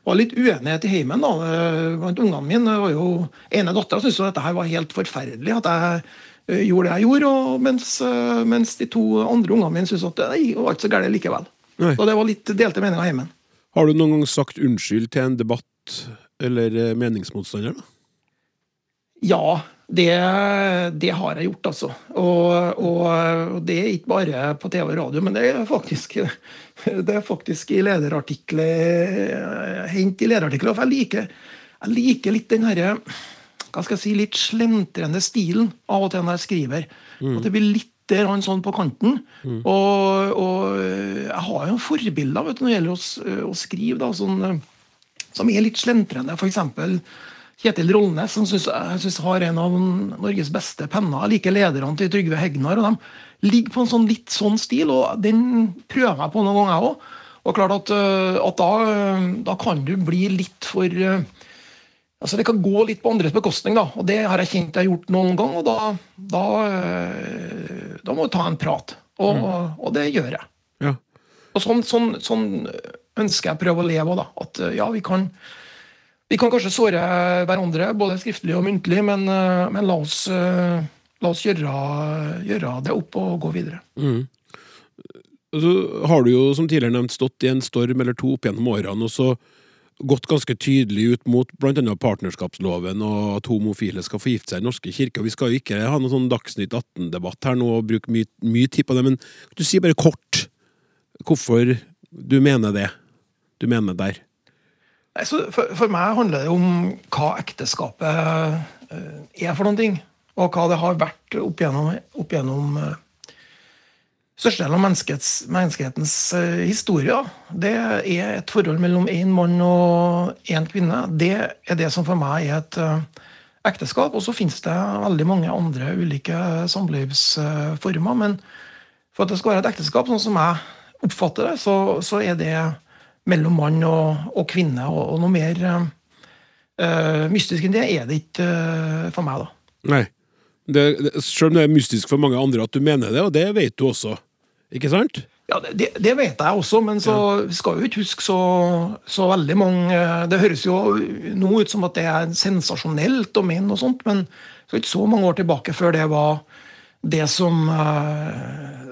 Speaker 7: var litt uenighet i heimen da, uh, blant ungene mine. Var jo, ene dattera syntes jo dette her var helt forferdelig. at jeg uh, gjorde det jeg gjorde, og mens, uh, mens de to andre ungene mine syntes at det var ikke så gærent likevel.
Speaker 2: Nei.
Speaker 7: Så det var litt delte meninger Heimen.
Speaker 2: Har du noen gang sagt unnskyld til en debatt eller eh, meningsmotstander? da?
Speaker 7: Ja, det, det har jeg gjort, altså. Og, og, det er ikke bare på TV og radio, men det er faktisk, det er faktisk i lederartikler Hent i lederartikler. For jeg liker, jeg liker litt den herre hva skal jeg si, litt slentrende stilen av og til når jeg skriver. At det blir litt der han sånn på kanten. Og, og jeg har jo forbilder vet du, når det gjelder å, å skrive, da, sånn, som er litt slentrende. For eksempel Kjetil Rollnes, som synes, jeg synes har en av Norges beste penner. Jeg liker lederne til Trygve Hegnar. og De ligger på en sånn litt sånn stil, og den prøver jeg på noen ganger, jeg òg. Og klart at, øh, at da, da kan du bli litt for øh, Altså Det kan gå litt på andres bekostning, da. og det har jeg kjent jeg har gjort noen gang. Og da, da, øh, da må du ta en prat. Og, og det gjør jeg.
Speaker 2: Ja.
Speaker 7: Og sånn, sånn, sånn ønsker jeg å prøve å leve òg, da. At ja, vi kan, vi kan kanskje såre hverandre, både skriftlig og muntlig, men, øh, men la oss, øh, la oss gjøre, gjøre det opp og gå videre.
Speaker 2: Mm. så har du jo, som tidligere nevnt, stått i en storm eller to opp gjennom årene, og så gått ganske tydelig ut mot annet partnerskapsloven og at homofile skal få gifte seg i norske kirker. Vi skal jo ikke ha noen sånn Dagsnytt 18-debatt her nå og bruke mye, mye tid på det, men du si bare kort hvorfor du mener det du mener der?
Speaker 7: For, for meg handler det om hva ekteskapet eh, er for noen ting. Og hva det har vært opp gjennom, opp gjennom eh, størstedelen av menneskehetens eh, historie. Det er et forhold mellom én mann og én kvinne. Det er det som for meg er et ekteskap. Og så finnes det veldig mange andre ulike samlivsformer. Men for at det skal være et ekteskap, sånn som jeg oppfatter det, så, så er det mellom mann og, og kvinne. Og, og noe mer eh, mystisk enn det er det ikke uh, for meg, da.
Speaker 2: Nei. Det, det, selv om det er mystisk for mange andre at du mener det, og det vet du også, ikke sant?
Speaker 7: Ja, det, det- vet jeg også, men så ja. skal jo ikke huske så, så veldig mange Det høres jo nå ut som at det er sensasjonelt å mene noe sånt, men er ikke så mange år tilbake før det var det som,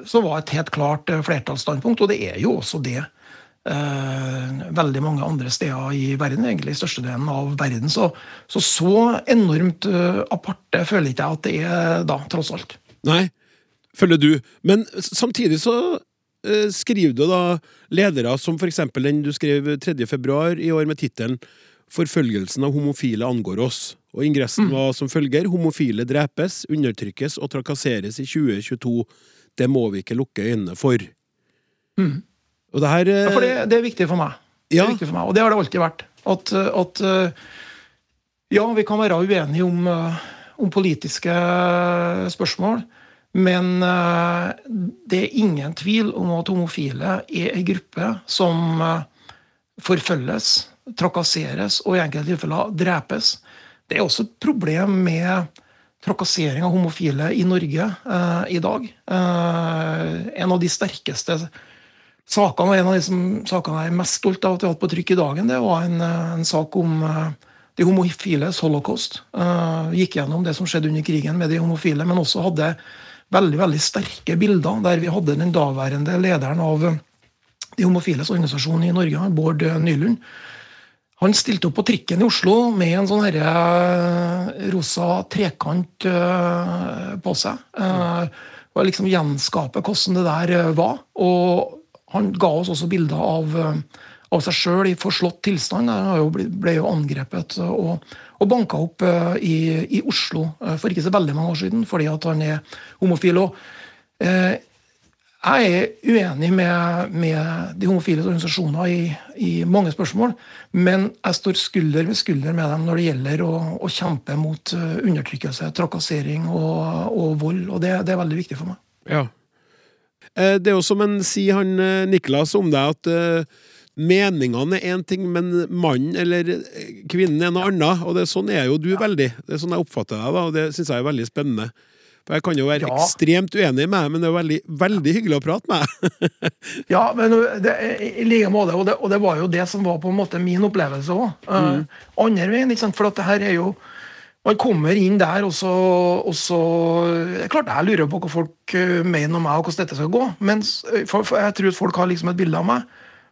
Speaker 7: Så som var et helt klart flertallsstandpunkt, og det er jo også det veldig mange andre steder i verden, egentlig i størstedelen av verden. Så så, så enormt eh, aparte føler ikke jeg at det er da, tross alt.
Speaker 2: Nei, følger du. Men samtidig så eh, skriver du da ledere som eksempel den du skrev 3. februar i år med tittelen 'Forfølgelsen av homofile angår oss'. Og ingressen var som følger 'Homofile drepes, undertrykkes og trakasseres i 2022'. Det må vi ikke lukke øynene for. Og det her
Speaker 7: Ja, for det, det er viktig for meg. Det er viktig for meg, Og det har det alltid vært. At, at eh, ja, vi kan være uenige om, eh, om politiske spørsmål, men eh, det er ingen tvil om at homofile er en gruppe som forfølges, trakasseres og i enkelte tilfeller drepes. Det er også et problem med trakassering av homofile i Norge eh, i dag. Eh, en av de sterkeste sakene, og En av de som, sakene jeg er mest stolt av at vi har hatt på trykk i dagen, det var en, eh, en sak om eh, de homofiles holocaust. Uh, gikk gjennom det som skjedde under krigen med de homofile, men også hadde veldig veldig sterke bilder der vi hadde den daværende lederen av de homofiles organisasjon i Norge, Bård Nylund. Han stilte opp på trikken i Oslo med en sånn herre rosa trekant på seg. Eh, og liksom gjenskape hvordan det der var. Og han ga oss også bilder av, eh, av seg sjøl i forslått tilstand. Han ble jo angrepet og, og banka opp eh, i, i Oslo eh, for ikke så veldig mange år siden fordi han er homofil. Og, eh, jeg er uenig med, med de homofiles organisasjoner i, i mange spørsmål, men jeg står skulder ved skulder med dem når det gjelder å, å kjempe mot eh, undertrykkelse, trakassering og, og vold. og det, det er veldig viktig for meg.
Speaker 2: Ja. Eh, Det er jo som en sier han eh, Niklas om deg, at eh, meningene er én ting, men mannen eller kvinnen er noe annet. Og det, sånn er jo du veldig. Det er sånn jeg oppfatter deg, da, og det syns jeg er veldig spennende. For jeg kan jo være
Speaker 7: Ja.
Speaker 2: ekstremt uenig med deg, men det er veldig, veldig hyggelig å prate med deg.
Speaker 7: Ja, men det, i like måte, og det, og det var jo det som var på en måte min opplevelse òg. andre veien, ikke sant? for at det her er jo man kommer inn der, og så, og så Klart jeg lurer på hva folk eh, mener om meg, og hvordan dette skal gå. Men, for, for jeg tror at folk har liksom et bilde av meg.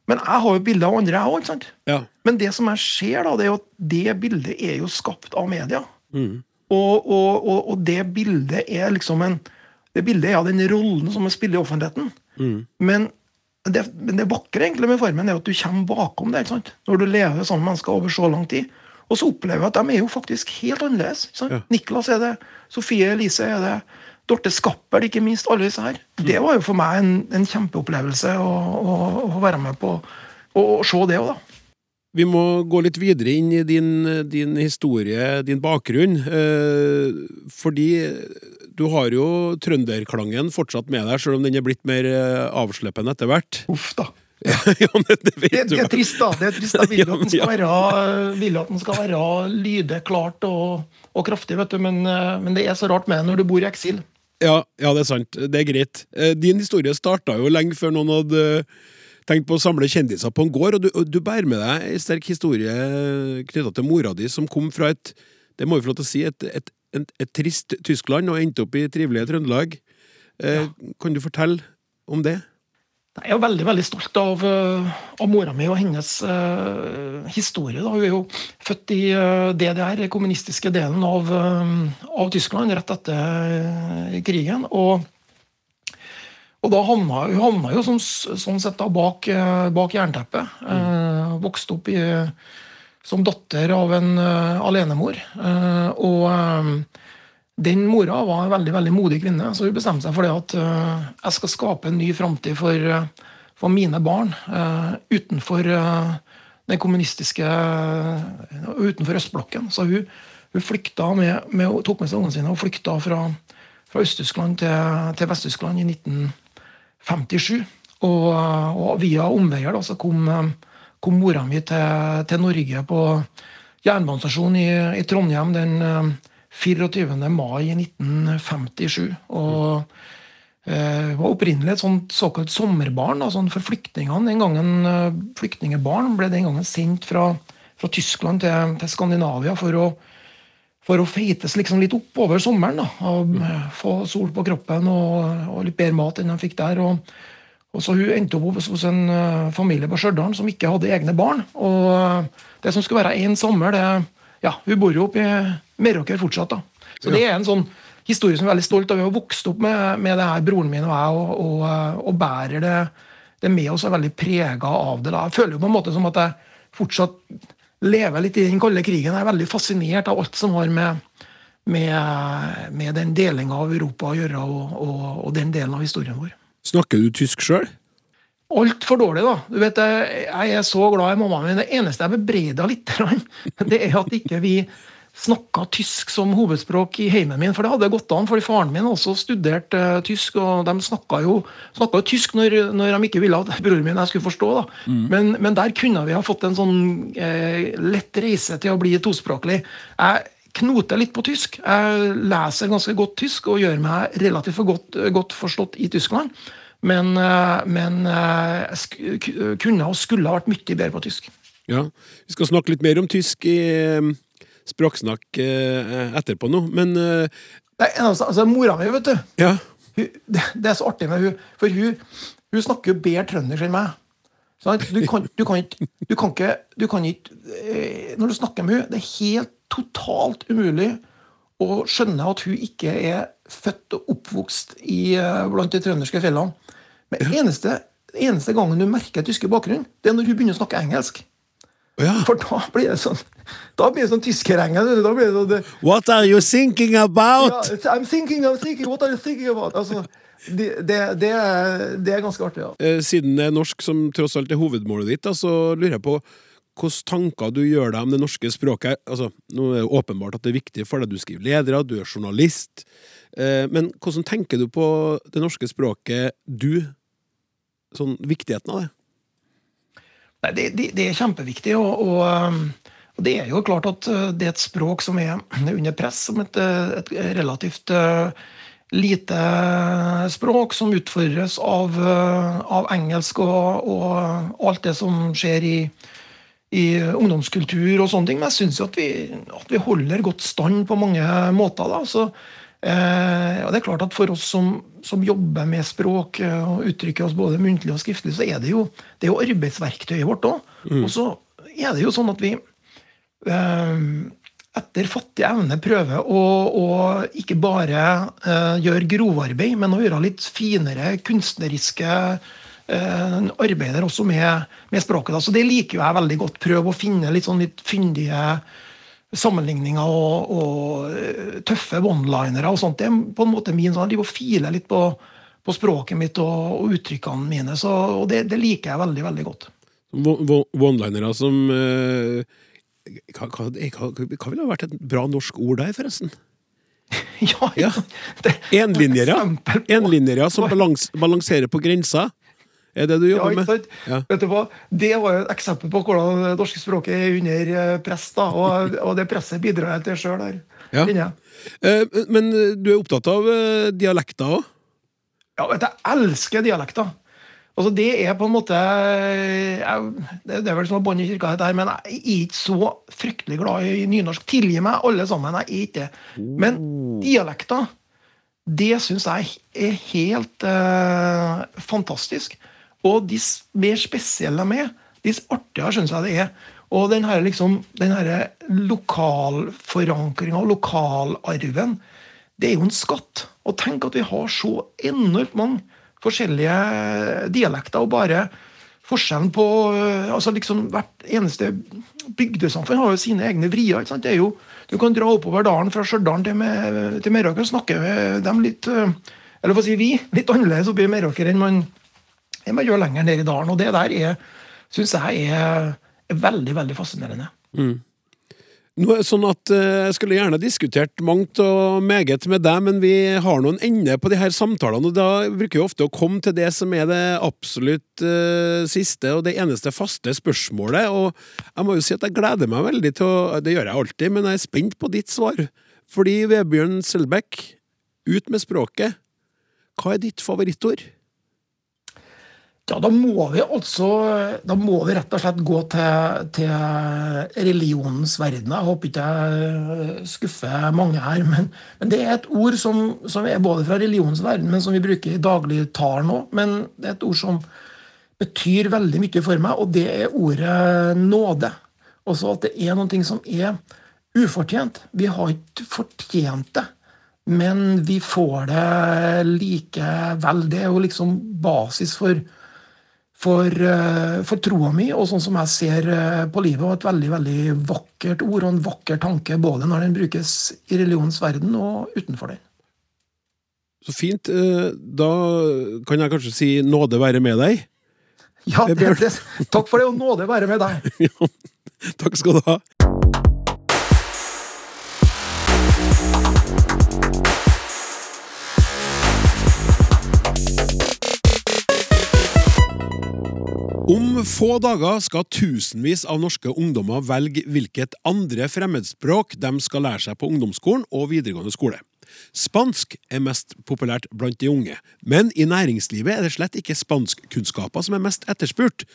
Speaker 7: Men jeg har jo bilde av andre, jeg òg.
Speaker 2: Ja.
Speaker 7: Men det som jeg ser, da, det er jo at det bildet er jo skapt av media. Og, og, og, og det bildet er liksom en Det bildet er av den rollen som man spiller i offentligheten. Men det, det vakre egentlig med Farmen er at du kommer bakom det. ikke sant? Når du lever sammen med mennesker over så lang tid. Og så opplever jeg at de er jo faktisk helt annerledes.
Speaker 2: Ja.
Speaker 7: Niklas er det, Sofie Elise er det, Dorte Skappel, ikke minst. Alle disse her. Det var jo for meg en, en kjempeopplevelse å, å, å være med på. Og, se det òg, da.
Speaker 2: Vi må gå litt videre inn i din, din historie, din bakgrunn. Eh, fordi du har jo trønderklangen fortsatt med deg, selv om den er blitt mer avsleppende avsleppen etter hvert.
Speaker 7: Uff, da.
Speaker 2: ja, men det
Speaker 7: Det,
Speaker 2: du
Speaker 7: det er trist, da. Det er trist. da. vil
Speaker 2: Ja,
Speaker 7: at den skal være, vil at den skal være lyde klart og, og kraftig, vet du. Men, eh, men det er så rart med det når du bor i eksil.
Speaker 2: Ja, ja, det er sant. Det er greit. Eh, Din historie starta jo lenge før noen hadde tenkt på å samle kjendiser på en gård, og du, og du bærer med deg en sterk historie knytta til mora di, som kom fra et det må vi få lov til å si, et, et, et, et trist Tyskland og endte opp i trivelige Trøndelag. Eh, Kan du fortelle om det?
Speaker 7: Jeg er jo veldig veldig stolt av, eh, av mora mi og hennes uh, historie. Da. Hun er jo født i uh, DDR, den kommunistiske delen av, uh, av Tyskland, rett etter eh, krigen. Og, og da havna hun havna jo sånn, sånn sett da bak, eh, bak jernteppet. Eh, vokste opp i, som datter av en eh, alenemor. Eh, og eh, den mora var en veldig veldig modig kvinne, så hun bestemte seg for det at uh, jeg skal skape en ny framtid for, eh, for mine barn uh, utenfor uh, den kommunistiske Utenfor østblokken. Så hun, hun flykta med, med, tok med seg ungene sine og flykta fra, fra Øst-Tyskland til, til Vest-Tyskland i 1957. Og, og via omveier da, så kom, kom mora mi til, til Norge på jernbanestasjonen i, i Trondheim den 24. mai 1957. Og eh, var opprinnelig et sånt såkalt sommerbarn sånn for flyktningene. Den gangen eh, Flyktningebarn ble den gangen sendt fra, fra Tyskland til, til Skandinavia for å, for å feites liksom litt opp over sommeren. da, og eh, Få sol på kroppen og, og litt bedre mat enn de fikk der. og og så Hun endte opp hos en eh, familie på Stjørdal som ikke hadde egne barn. og Det som skulle være én sommer, det ja, Hun bor jo oppe i Meråker fortsatt. da. Så Det er en sånn historie som jeg er veldig stolt av. Vi har vokst opp med, med det her, broren min og jeg, og, og, eh, og bærer det, det med oss og er veldig prega av det. da. Jeg føler jo på en måte som at jeg fortsatt lever litt i den kalde krigen. Jeg er veldig fascinert av alt som har med, med, med den delinga av Europa å gjøre, og, og, og den delen av historien vår.
Speaker 2: Snakker du tysk sjøl?
Speaker 7: Altfor dårlig, da. Du vet, jeg er så glad i mammaen min. Det eneste jeg bebreider litt, det er at ikke vi snakka tysk som hovedspråk i heimen min. For det hadde gått an, fordi faren min også studerte eh, tysk, og de snakka jo, snakka jo tysk når, når de ikke ville at broren min jeg skulle forstå. da. Men, men der kunne vi ha fått en sånn eh, lett reise til å bli tospråklig. Jeg knoter litt på tysk. Jeg leser ganske godt tysk og gjør meg relativt for godt, godt forstått i Tyskland. Men, eh, men eh, kunne og skulle ha vært mye bedre på tysk.
Speaker 2: Ja. Vi skal snakke litt mer om tysk i eh, Språksnakk etterpå nå, men
Speaker 7: Nei, altså, altså, Mora mi, vet du
Speaker 2: ja.
Speaker 7: hun, det, det er så artig med hun, for hun, hun snakker jo bedre trøndersk enn meg. Sånn Du, kan, du, kan ikke, du kan ikke, du kan ikke Når du snakker med hun, det er helt totalt umulig å skjønne at hun ikke er født og oppvokst i, blant de trønderske fjellene. Men eneste, eneste gangen du merker tyske bakgrunn, det er når hun begynner å snakke engelsk.
Speaker 2: Ja.
Speaker 7: For da blir det sånn Da blir det sånn tyskerengel. Sånn det,
Speaker 2: What are you thinking about?
Speaker 7: ja, I'm thinking, I'm thinking, what are you thinking about? Altså, det, det, det, er, det er ganske artig, ja.
Speaker 2: Eh, Siden det er norsk som tross alt er hovedmålet ditt, så lurer jeg på hvilke tanker du gjør deg om det norske språket. Altså, nå er det åpenbart at det er viktig for deg, du skriver ledere, du er journalist. Eh, Men hvordan tenker du på det norske språket, du? Sånn viktigheten av det?
Speaker 7: Nei, det, det, det er kjempeviktig, og, og, um, og det er jo klart at uh, det er et språk som er under press, som et, uh, et relativt uh, lite språk, som utfordres av, av engelsk og, og alt det som skjer i, i ungdomskultur og sånne ting. Men jeg syns at, vi- vi holder godt stand på mange måter. da, så Eh, og det er klart at For oss som, som jobber med språk eh, og uttrykker oss både muntlig og skriftlig, så er det jo, det er jo arbeidsverktøyet vårt òg. Og så er det jo sånn at vi eh, etter fattig evne prøver å, å ikke bare eh, gjøre grovarbeid, men å gjøre litt finere kunstneriske eh, arbeider også med, med språket. Da. Så det liker jo jeg veldig godt. Prøve å finne litt sånn litt fyndige sammenligninger og, og eh, tøffe one-linere og sånt. Det er på en måte min sånn, Jeg driver og filer litt på, på språket mitt og, og uttrykkene mine, så, og det, det liker jeg veldig, veldig godt.
Speaker 2: One- one- One-linere som eh, hva, hva, hva, hva ville ha vært et bra norsk ord der, forresten?
Speaker 7: Ja,
Speaker 2: Ja. Enlinjere. Enlinjere som balans, balanserer på grensa. Er det du
Speaker 7: Ja,
Speaker 2: jobber
Speaker 7: ikke
Speaker 2: med? Ja.
Speaker 7: Vet du hva? Det var jo et eksempel på hvordan det norske språket er under eh, press. da, Og, og det presset bidrar jeg til sjøl her.
Speaker 2: Ja. Eh, Men eh, du er opptatt av dialekter òg?
Speaker 7: Ja, vet du, jeg elsker dialekter. Altså, det er på en måte jeg, Det er vel som å bånd i kirka, dette her, men jeg er ikke så fryktelig glad i nynorsk. Tilgi meg, alle sammen. Jeg er ikke det. Men dialekter, det syns jeg er helt eh, fantastisk. Og de mer spesielle de er, dess artigere syns jeg det er. Og den her, liksom, den her lokalforankringa og lokalarven, det er jo en skatt. Og tenk at vi har så enormt mange forskjellige dialekter. og bare Forskjellen på øh, altså liksom Hvert eneste bygdesamfunn har jo sine egne vrier. ikke sant? Det er jo, Du kan dra oppover dalen fra Stjørdal til, til Meråker og snakke med dem litt øh, Eller for å si vi, litt annerledes oppe i Meråker enn man, enn man gjør lenger ned i dalen. Og det der er, syns jeg er, er veldig, veldig fascinerende.
Speaker 2: Nå er det sånn at eh, Jeg skulle gjerne diskutert mangt og meget med deg, men vi har noen ende på de her samtalene, og da bruker vi ofte å komme til det som er det absolutt uh, siste og det eneste faste spørsmålet. Og jeg må jo si at jeg gleder meg veldig til å Det gjør jeg alltid, men jeg er spent på ditt svar. Fordi Vebjørn Selbekk, ut med språket. Hva er ditt favorittord?
Speaker 7: Ja, da må vi altså Da må vi rett og slett gå til, til religionens verden. Jeg håper ikke jeg skuffer mange her, men, men det er et ord som, som er både fra religionens verden, men som vi bruker i dagligtalen òg. Men det er et ord som betyr veldig mye for meg, og det er ordet nåde. Også at det er noe som er ufortjent. Vi har ikke fortjent det. Men vi får det likevel. Det er jo liksom basis for, for, eh, for troa mi, og sånn som jeg ser eh, på livet. Og et veldig veldig vakkert ord og en vakker tanke, både når den brukes i religionens verden og utenfor den.
Speaker 2: Så fint. eh, Da kan jeg kanskje si nåde være med deg.
Speaker 7: Ja,
Speaker 2: Det
Speaker 7: det, det, Takk for det, og nåde være med deg.
Speaker 2: Ja, Takk skal du ha. Om få dager skal tusenvis av norske ungdommer velge hvilket andre fremmedspråk de skal lære seg på ungdomsskolen og videregående skole. Spansk er mest populært blant de unge, men i næringslivet er det slett ikke spanskkunnskaper som er mest etterspurt.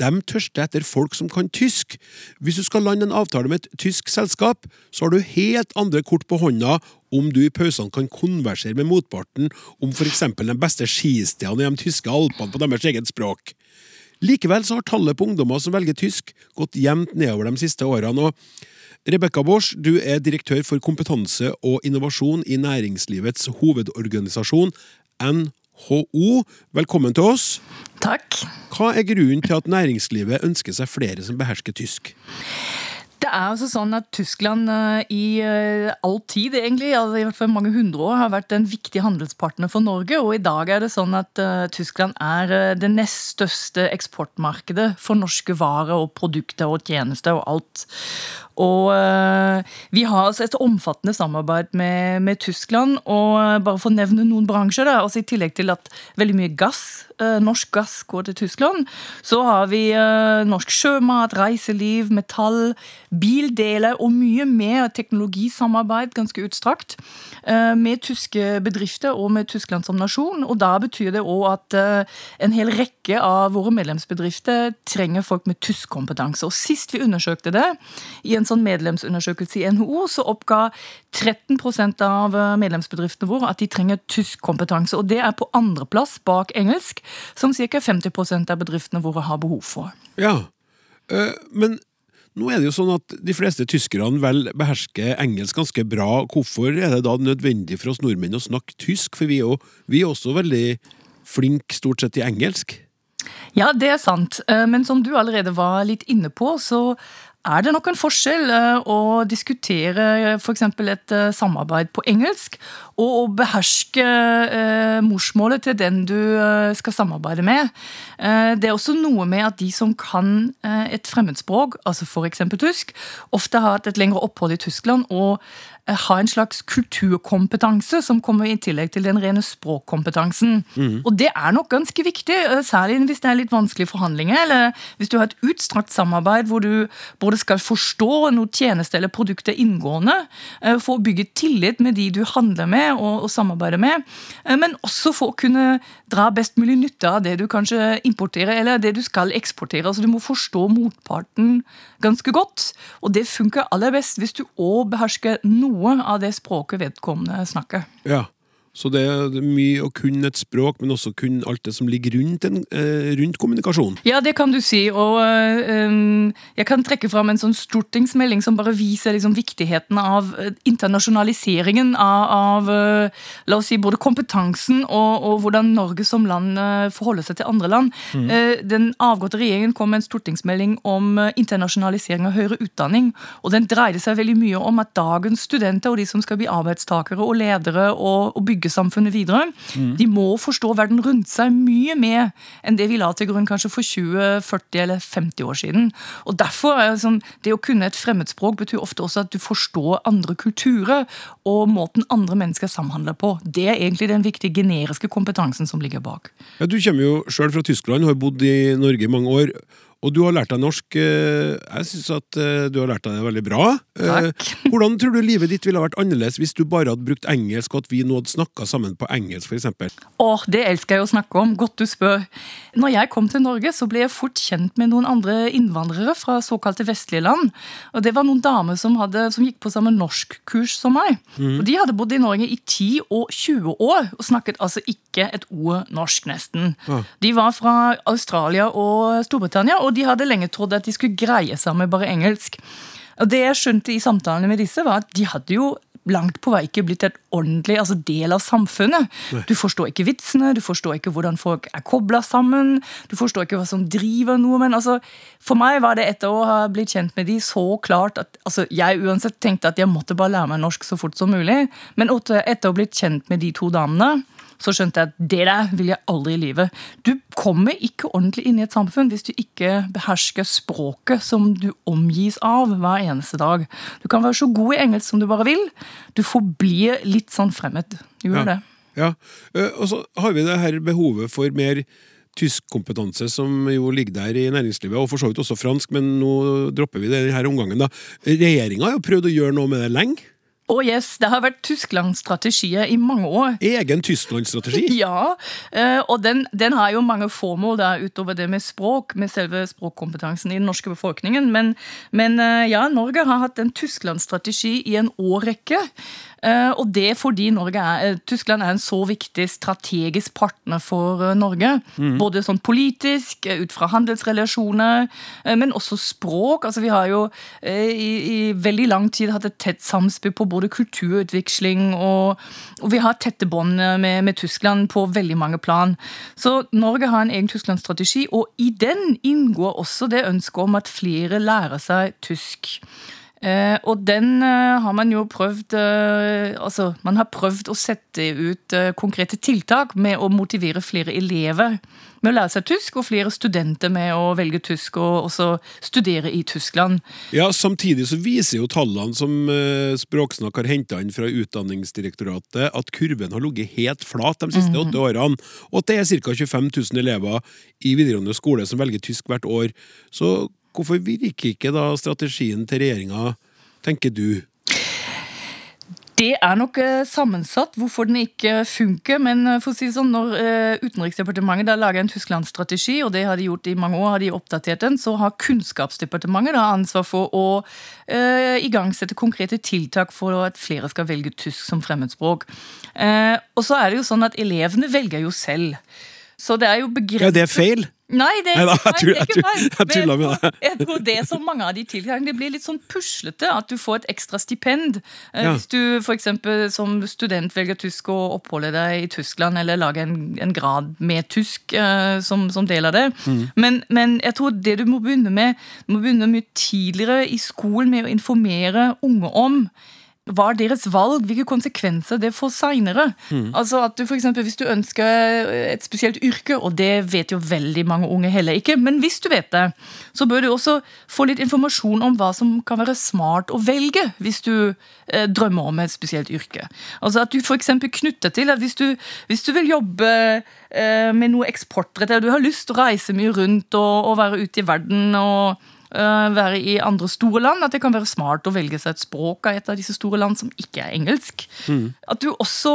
Speaker 2: De tørster etter folk som kan tysk. Hvis du skal lande en avtale med et tysk selskap, så har du helt andre kort på hånda om du i pausene kan konversere med motparten om f.eks. de beste skistedene i de tyske alpene på deres eget språk. Likevel så har tallet på ungdommer som velger tysk, gått jevnt nedover de siste årene. og Rebekka Bosch, du er direktør for kompetanse og innovasjon i næringslivets hovedorganisasjon, NHO. Velkommen til oss.
Speaker 8: Takk.
Speaker 2: Hva er grunnen til at næringslivet ønsker seg flere som behersker tysk?
Speaker 8: Det er altså sånn at Tyskland eh, i eh, all tid, egentlig, altså i hvert fall mange hundre år, har vært en viktig handelspartner for Norge. Og i dag er det sånn at eh, Tyskland er det nest største eksportmarkedet for norske varer og produkter og tjenester og alt. Og eh, vi har altså et omfattende samarbeid med, med Tyskland. Og eh, bare for å nevne noen bransjer, da, altså i tillegg til at veldig mye gass, eh, norsk gass går til Tyskland, så har vi norsk sjømat, reiseliv, metall, bildeler og mye mer teknologisamarbeid, ganske utstrakt, med tyske bedrifter og med Tyskland som nasjon. Og da betyr det òg at en hel rekke av våre medlemsbedrifter trenger folk med tysk kompetanse. Og sist vi undersøkte det, i en sånn medlemsundersøkelse i NHO, så oppga 13 av eh, medlemsbedriftene våre at de trenger tysk kompetanse. Og det er på andreplass bak engelsk, som ca. 50% av bedriftene våre har behov for.
Speaker 2: Ja, eh, men Nå er det jo sånn at de fleste tyskerne vel behersker engelsk ganske bra. Hvorfor er det da nødvendig for oss nordmenn å snakke tysk? For vi er jo vi er også veldig flinke stort sett i engelsk.
Speaker 8: Ja, det er sant. Eh, Men som du allerede var litt inne på, så er det nok en forskjell eh, å diskutere f.eks. et eh, samarbeid på engelsk, og å beherske eh, morsmålet til den du skal samarbeide med. Det er også noe med at de som kan et fremmedspråk, altså f.eks. tysk, ofte har hatt et lengre opphold i Tyskland og eh, har en slags kulturkompetanse som kommer i tillegg til den rene språkkompetansen. Og det er nok ganske viktig, eh, særlig hvis det er litt vanskelige forhandlinger, eller hvis du har et utstrakt samarbeid hvor du både skal forstå noe tjeneste eller produkter inngående, eh, for å bygge tillit med de du handler med og, og samarbeider med, men også for å kunne dra best mulig nytte av det du kanskje importerer, eller det du skal eksportere. Altså Du må forstå motparten ganske godt, og det funker aller best hvis du òg behersker noe av det språket vedkommende snakker.
Speaker 2: Ja, Så det er mye å kunne et språk, men også kunne alt det som ligger rundt, en, eh, rundt kommunikasjon.
Speaker 8: Ja, det kan du si. Og øh, um, jeg kan trekke fram en sånn stortingsmelding som bare viser liksom, viktigheten av øh, internasjonaliseringen av, av la oss si, både kompetansen og, og hvordan Norge som land forholder seg til andre land. Mm. den avgåtte regjeringen kom med en stortingsmelding om internasjonalisering av høyere utdanning. og Den dreide seg veldig mye om at dagens studenter og de som skal bli arbeidstakere og ledere og, og bygge samfunnet videre, de må forstå verden rundt seg mye mer enn det vi la til grunn kanskje for 20, 40 eller 50 år siden. Og derfor er det sånn, Det å kunne et fremmedspråk betyr ofte også at du forstår andre kulturer og måten andre mennesker samhandler på. Det er egentlig den viktige generiske kompetansen som ligger bak.
Speaker 2: Ja, du kommer jo sjøl fra Tyskland, har bodd i Norge i mange år. Og du har lært deg norsk. eh, Jeg syns at eh, du har lært deg det veldig bra. Eh,
Speaker 8: Takk.
Speaker 2: Hvordan tror du livet ditt ville vært annerledes hvis du bare hadde brukt engelsk, og at vi nå hadde snakka sammen på engelsk, f.eks.?
Speaker 8: Åh, Det elsker jeg å snakke om. Godt du spør. Når jeg kom til Norge, så ble jeg fort kjent med noen andre innvandrere fra såkalte vestlige land. Og Det var noen damer som, hadde, som gikk på samme norskkurs som meg. Og De hadde bodd i Norge i 10 og 20 år og snakket altså ikke et ord norsk, nesten. De var fra Australia og Storbritannia, og de hadde lenge trodd at de skulle greie seg med bare engelsk. Og Det jeg skjønte i samtalene med disse, var at de hadde jo langt på vei ikke blitt et ordentlig altså del av samfunnet. Du forstår ikke vitsene, du forstår ikke hvordan folk er kobla sammen, du forstår ikke hva som driver noe. Men altså, for meg var det etter å ha blitt kjent med de så klart at altså, jeg uansett tenkte at jeg måtte bare lære meg norsk så fort som mulig. Men etter etter å ha blitt kjent med de to damene, så skjønte jeg at det der vil jeg aldri i livet. Du kommer ikke ordentlig inn i et samfunn hvis du ikke behersker språket som du omgis av hver eneste dag. Du kan være så god i engelsk som du bare vil. Du forblir litt sånn fremmed. Du gjør det.
Speaker 2: Ja. Eh, Og så har vi det her behovet for mer tyskkompetanse som jo ligger der i næringslivet, og for så vidt også fransk, men nå dropper vi det denne omgangen. da. Regjeringa har jo prøvd å gjøre noe med det lenge.
Speaker 8: Og yes, det har vært Tyskland-strategier i mange år.
Speaker 2: Egen Tyskland-strategi.
Speaker 8: Ja, eh, og den, den har jo mange formål da, utover det med språk, med selve språkkompetansen i den norske befolkningen. Men, men eh, ja, Norge har hatt en Tyskland-strategi i en årrekke. Eh, Og det fordi Norge er, eh, Tyskland er en så viktig strategisk partner for Norge. Norge. Både sånn politisk, eh, ut fra handelsrelasjoner, eh, men også språk. Altså Vi har jo eh, i, i veldig lang tid hatt et tett samspill på både kulturutveksling og, og vi har tette bånd eh, med, med Tyskland på veldig mange plan. Så Norge har en egen Tyskland-strategi, og i den inngår også det ønsket om at flere lærer seg tysk. Eh, og den eh, har man jo prøvd eh, Altså, man har prøvd å sette ut konkrete tiltak med å motivere flere elever med å lære seg tysk, og flere studenter med å velge tysk og også studere i Tyskland.
Speaker 2: Ja, Samtidig så viser jo tallene som Språksnakk har henta inn fra Utdanningsdirektoratet, at kurven har ligget helt flat de siste åtte årene, og at det er ca. 25 000 elever i videregående skole som velger tysk hvert år. Så hvorfor virker ikke da strategien til regjeringa, tenker du?
Speaker 8: Det er nok eh, sammensatt hvorfor den ikke funker. Men eh, for å si sånn, når eh, Utenriksdepartementet da lager en Tyskland-strategi, og det har de gjort i mange år, har de oppdatert den, så har Kunnskapsdepartementet da ansvar for å uh, igangsette konkrete tiltak for at flere skal velge tysk som fremmedspråk. Uh, og så er det jo sånn at elevene velger jo selv. Så det er jo begrenset
Speaker 2: Ja, det er feil!
Speaker 8: Nei, det, det er ikke feil.
Speaker 2: jeg
Speaker 8: Men
Speaker 2: med deg.
Speaker 8: Jeg tror det er så mange av de tiltakene. Det blir litt sånn puslete at du får et ekstra stipend. Eh,
Speaker 2: Ja.
Speaker 8: Hvis du eksempel som student velger tysk og oppholder deg i Tyskland, eller lager en, en grad med tysk uh, som, som del av det.
Speaker 2: Mm.
Speaker 8: Men, men jeg tror det du må begynne med, du må begynne mye tidligere i skolen med å informere unge om hva er deres valg, hvilke konsekvenser det får seinere. Altså at du for eksempel, Hvis du ønsker et spesielt yrke, og det vet jo veldig mange unge heller ikke, men hvis du vet det, så bør du også få litt informasjon om hva som kan være smart å velge hvis du eh, drømmer om et spesielt yrke. Altså at du eksempel knytter til at hvis du, hvis du vil jobbe eh, med noe eksportrettet, du har lyst til å reise mye rundt og, og være ute i verden og være i andre store land, at det kan være smart å velge seg et språk av et av disse store land som ikke er engelsk. At du også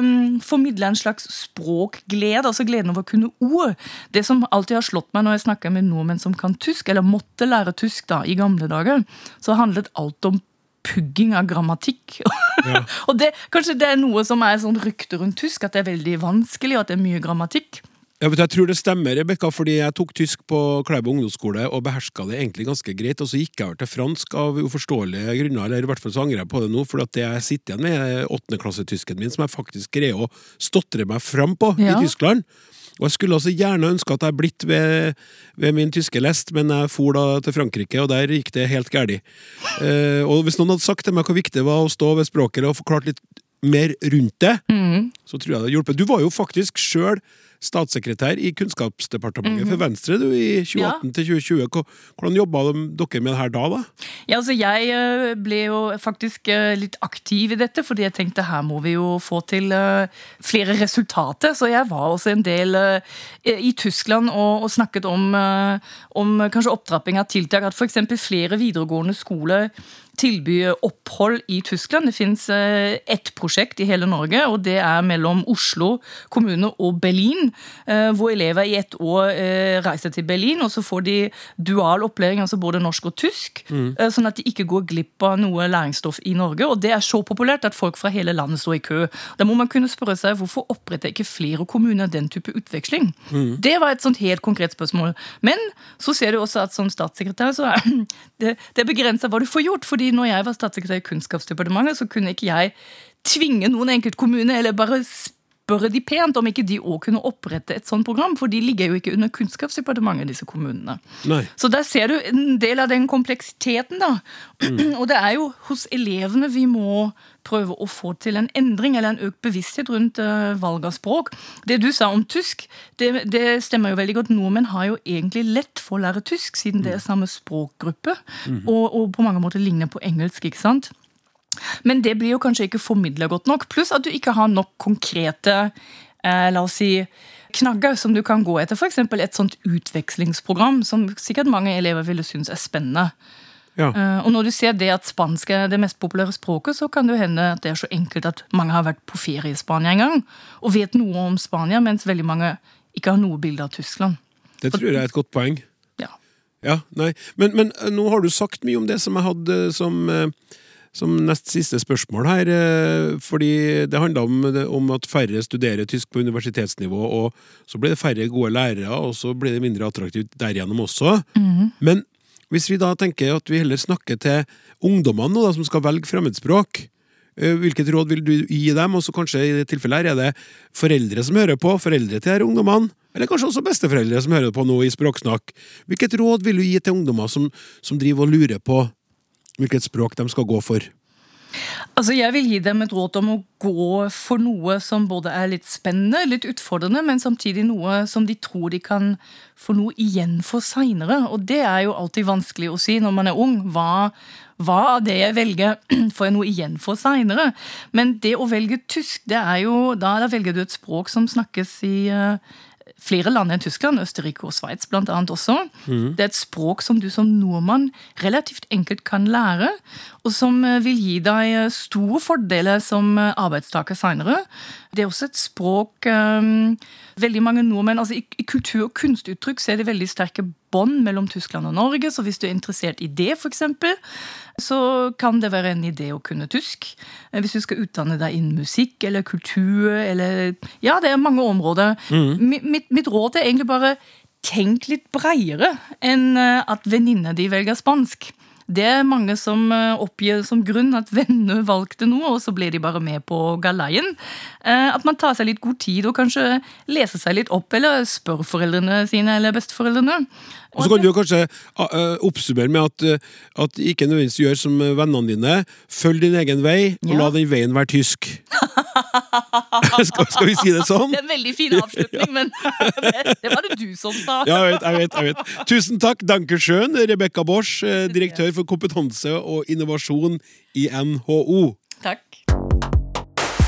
Speaker 8: um, formidler en slags språkglede, altså gleden over å kunne ord. Det som alltid har slått meg når jeg snakker med nordmenn som kan tysk, eller måtte lære tysk da, i gamle dager, så handlet alt om pugging av grammatikk. og det, kanskje det er noe som er sånn rykte rundt tysk, at det er veldig vanskelig, og at det er mye grammatikk.
Speaker 2: Jeg, vet, jeg tror det stemmer, Rebekka, fordi jeg tok tysk på Klæbo ungdomsskole og beherska det egentlig ganske greit, og så gikk jeg over til fransk av uforståelige grunner, eller i hvert fall så angrer jeg på det nå, for det jeg sitter igjen med, er åttendeklassetysken min, som jeg faktisk greier å stotre meg fram på
Speaker 8: Ja.
Speaker 2: i Tyskland. Og jeg skulle altså gjerne ønske at jeg blitt ved, ved min tyske lest, men jeg for da til Frankrike, og der gikk det helt galt. Eh, og hvis noen hadde sagt til meg hvor viktig det var å stå ved språket og forklart litt mer rundt det, så tror jeg det hadde hjulpet. Du var jo faktisk sjøl statssekretær i Kunnskapsdepartementet for Venstre du, i 2018 til 2020. Hvordan jobba dere med det her da? da?
Speaker 8: Ja, altså Jeg øh, ble jo faktisk øh, litt aktiv i dette, fordi jeg tenkte her må vi jo få til øh, flere resultater. Så jeg var også en del i Tyskland og, og snakket om, om kanskje opptrapping av tiltak. At f.eks. flere videregående skoler tilbyr opphold i Tyskland. Det fins ett prosjekt i hele Norge, og det er mellom Oslo kommune og Berlin. eh, Hvor elever i ett år eh, reiser til Berlin, og så får de dual opplæring, altså både norsk og tysk. Mm. Sånn at de ikke går glipp av noe læringsstoff i Norge. Og det er så populært at folk fra hele landet står i kø. Da må man kunne spørre seg hvorfor oppretter ikke flere kommuner den type utveksling? Det var et sånt helt konkret spørsmål. Men så ser du også at som statssekretær så er det, det begrensa hva du får gjort. fordi når jeg var statssekretær i Kunnskapsdepartementet, så kunne ikke jeg tvinge noen enkeltkommune, eller bare spørre de pent om ikke de òg kunne opprette et sånt program, for de ligger jo ikke under Kunnskapsdepartementet, disse kommunene.
Speaker 2: Nei.
Speaker 8: Så der ser du en del av den kompleksiteten, da. Og det er jo hos elevene vi må prøve å få til en endring eller en økt bevissthet rundt uh, valg av språk. Det du sa om tysk, det, det stemmer jo veldig godt. Nordmenn har jo egentlig lett for å lære tysk, siden det er samme språkgruppe, og, og på mange måter ligner på engelsk, ikke sant? Men det blir jo kanskje ikke formidla godt nok. Pluss at du ikke har nok konkrete eh, la oss si, knagger som du kan gå etter. F.eks. et sånt utvekslingsprogram som sikkert mange elever ville synes er spennende.
Speaker 2: Ja.
Speaker 8: Uh, og når du ser det at spansk er det mest populære språket, så kan det hende at det er så enkelt at mange har vært på ferie i Spania en gang og vet noe om Spania, mens veldig mange ikke har noe bilde av Tyskland.
Speaker 2: Det tror jeg er et godt poeng.
Speaker 8: Ja.
Speaker 2: Ja, nei. Men, men eh, nå har du sagt mye om det som jeg hadde som, eh, som nest siste spørsmål her. eh, Fordi det handla om, om at færre studerer tysk på universitetsnivå, og så blir det færre gode lærere, og så blir det mindre attraktivt derigjennom også. Men hvis vi da tenker at vi heller snakker til ungdommene nå, da, som skal velge fremmedspråk, eh, hvilket råd vil du gi dem? Og så kanskje i det tilfellet her er det foreldre som hører på, foreldre til disse ungdommene, eller kanskje også besteforeldre som hører på nå i Språksnakk. Hvilket råd vil du gi til ungdommer som, som driver og lurer på hvilket språk de skal gå for?
Speaker 8: Altså, Jeg vil gi dem et råd om å gå for noe som både er litt spennende, litt utfordrende, men samtidig noe som de tror de kan få noe igjen for seinere. Og det er jo alltid vanskelig å si når man er ung. Hva, hva av det jeg velger, får jeg noe igjen for seinere? Men det å velge tysk, det er jo Da, velger du et språk som snakkes i eh, flere land enn Tyskland, Østerrike og Sveits annet også. Det er et språk som du som nordmann relativt enkelt kan lære, og som eh, vil gi deg eh, store fordeler som eh, arbeidstaker seinere. Det er også et språk um, Veldig mange nordmenn altså i, I kultur- og kunstuttrykk så er det veldig sterke bånd mellom Tyskland og Norge, så hvis du er interessert i det, f.eks., så kan det være en idé å kunne tysk. Eh, Hvis du skal utdanne deg innen musikk eller kultur eller Ja, det er mange områder. Mm. Mitt, mitt råd er egentlig bare tenk litt bredere enn eh, at venninna de velger spansk. Det er mange som eh, oppgir som grunn at venner valgte noe, og så ble de bare med på galeien. Eh, At man tar seg litt god tid og kanskje leser seg litt opp, eller spør foreldrene sine eller besteforeldrene.
Speaker 2: Og så kan du kanskje uh, oppsummere med at, at ikke nødvendigvis gjør som vennene dine. Følg din egen vei, og la den veien være tysk. skal, skal vi si det sånn?
Speaker 8: Det er en veldig fin avslutning, men det, det var det du som sa.
Speaker 2: Ja, jeg vet, jeg vet, jeg vet. Tusen takk, Dankersjøen, Rebekka Bosch, eh, direktør for kompetanse og innovasjon i NHO.
Speaker 8: Takk.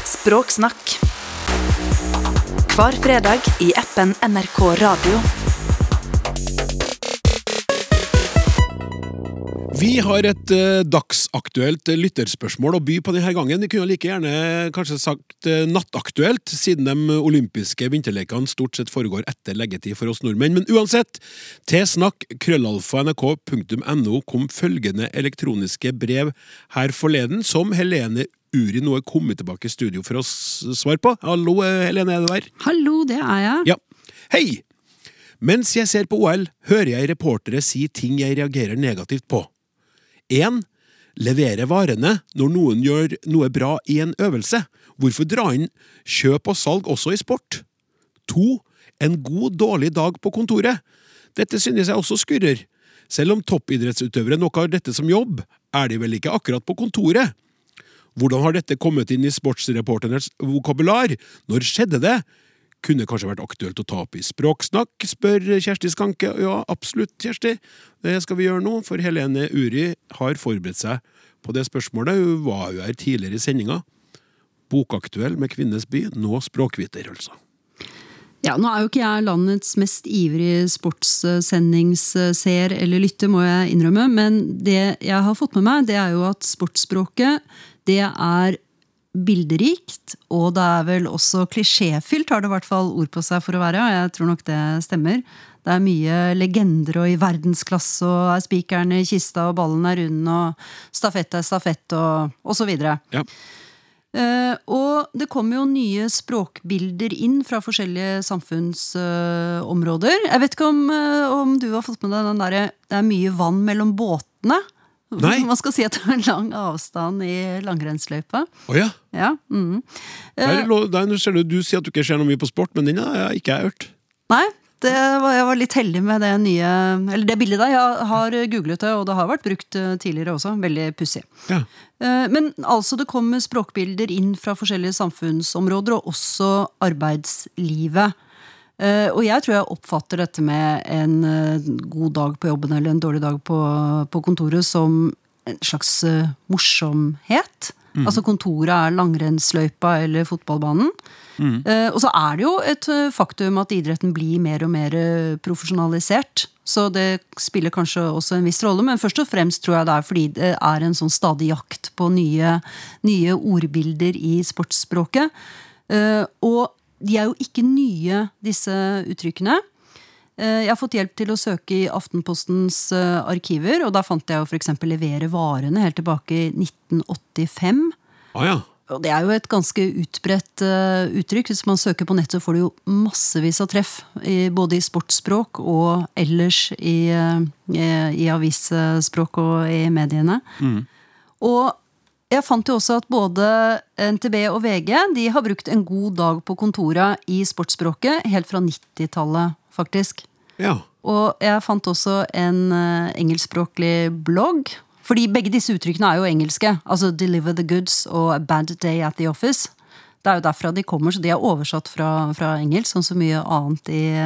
Speaker 1: Språksnakk. Hver fredag i appen NRK Radio.
Speaker 2: Vi har et eh, dagsaktuelt eh, lytterspørsmål å by på denne gangen. Vi kunne like gjerne kanskje sagt eh, nattaktuelt, siden de olympiske vinterlekene stort sett foregår etter leggetid for oss nordmenn. Men uansett, til snakk krøllalfa nrk.no kom følgende elektroniske brev her forleden, som Helene Uri nå er kommet tilbake i studio for å svare på. Hallo, eh, Helene, er du der?
Speaker 5: Hallo, det er jeg.
Speaker 2: Ja. Hei! Mens jeg ser på OL, hører jeg reportere si ting jeg reagerer negativt på. 1. Levere varene når noen gjør noe bra i en øvelse. Hvorfor dra inn kjøp og salg også i sport? 2. En god, dårlig dag på kontoret. Dette synes jeg også skurrer. Selv om toppidrettsutøvere nok har dette som jobb, er de vel ikke akkurat på kontoret? Hvordan har dette kommet inn i sportsreporternes vokabular? Når skjedde det? Kunne kanskje vært aktuelt å ta opp i Språksnakk, spør Kjersti Skanke. Ja, absolutt, Kjersti. Det skal vi gjøre nå, for Helene Uri har forberedt seg på det spørsmålet. Hun var jo her tidligere i sendinga. Bokaktuell med Kvinnes by, nå språkviter, altså.
Speaker 5: Ja, Nå er jo ikke jeg landets mest ivrige sportssendingsseer eller lytter, må jeg innrømme, men det jeg har fått med meg, det er jo at sportsspråket det er bilderikt, og det er vel også klisjéfylt, har det i hvert fall ord på seg for å være. og Jeg tror nok det stemmer. Det er mye legender og i verdensklasse, og er spikeren i kista, og ballen er rund, og stafett er stafett, og, og så videre.
Speaker 2: Ja.
Speaker 5: Uh, og det kommer jo nye språkbilder inn fra forskjellige samfunnsområder. jeg vet ikke om, uh, om du har fått med deg den derre Det er mye vann mellom båtene.
Speaker 2: Nei.
Speaker 5: Man skal si at det er en lang avstand i langrennsløypa.
Speaker 2: Oh, ja.
Speaker 5: Ja. Mm.
Speaker 2: Der, der, du, du sier at du ikke ser noe mye på sport, men den har jeg ikke hørt.
Speaker 5: Nei, det var, jeg var litt heldig med det nye Eller det bildet der. Jeg har googlet det, og det har vært brukt eh, tidligere også. Veldig pussig.
Speaker 2: Ja.
Speaker 5: Eh, Men altså det kommer språkbilder inn fra forskjellige samfunnsområder, og også arbeidslivet. Eh, Og jeg tror jeg oppfatter dette med en eh, god dag på jobben eller en dårlig dag på, på kontoret som en slags morsomhet. morsomhet. Altså kontoret er langrennsløypa eller fotballbanen. Mm. Og så er det jo et eh, faktum at idretten blir mer og mer eh, profesjonalisert. Så det spiller kanskje også en viss rolle, men først og fremst tror jeg det er fordi det er en sånn stadig jakt på nye, nye ordbilder i sportsspråket. Eh, Og de er jo ikke nye, disse uttrykkene. Eh, Jeg har fått hjelp til å søke i Aftenpostens eh, arkiver, og da fant jeg jo f.eks. 'levere varene' helt tilbake i 1985.
Speaker 2: Å ja.
Speaker 5: Og det er jo et ganske utbredt eh, uttrykk. Hvis man søker på nettet, får du jo massevis av treff. Både i sportsspråk og ellers i, i, avisspråk og i mediene. Og jeg fant jo også at både NTB og VG de har brukt en god dag på kontoret i sportsspråket helt fra 90-tallet, faktisk.
Speaker 2: ja.
Speaker 5: Og jeg fant også en eh, engelskspråklig blogg. Fordi begge disse uttrykkene er jo engelske. Altså 'deliver the goods' og 'a bad day at the office'. Det er jo derfra de kommer, så de er oversatt fra, fra engelsk, som mye annet i,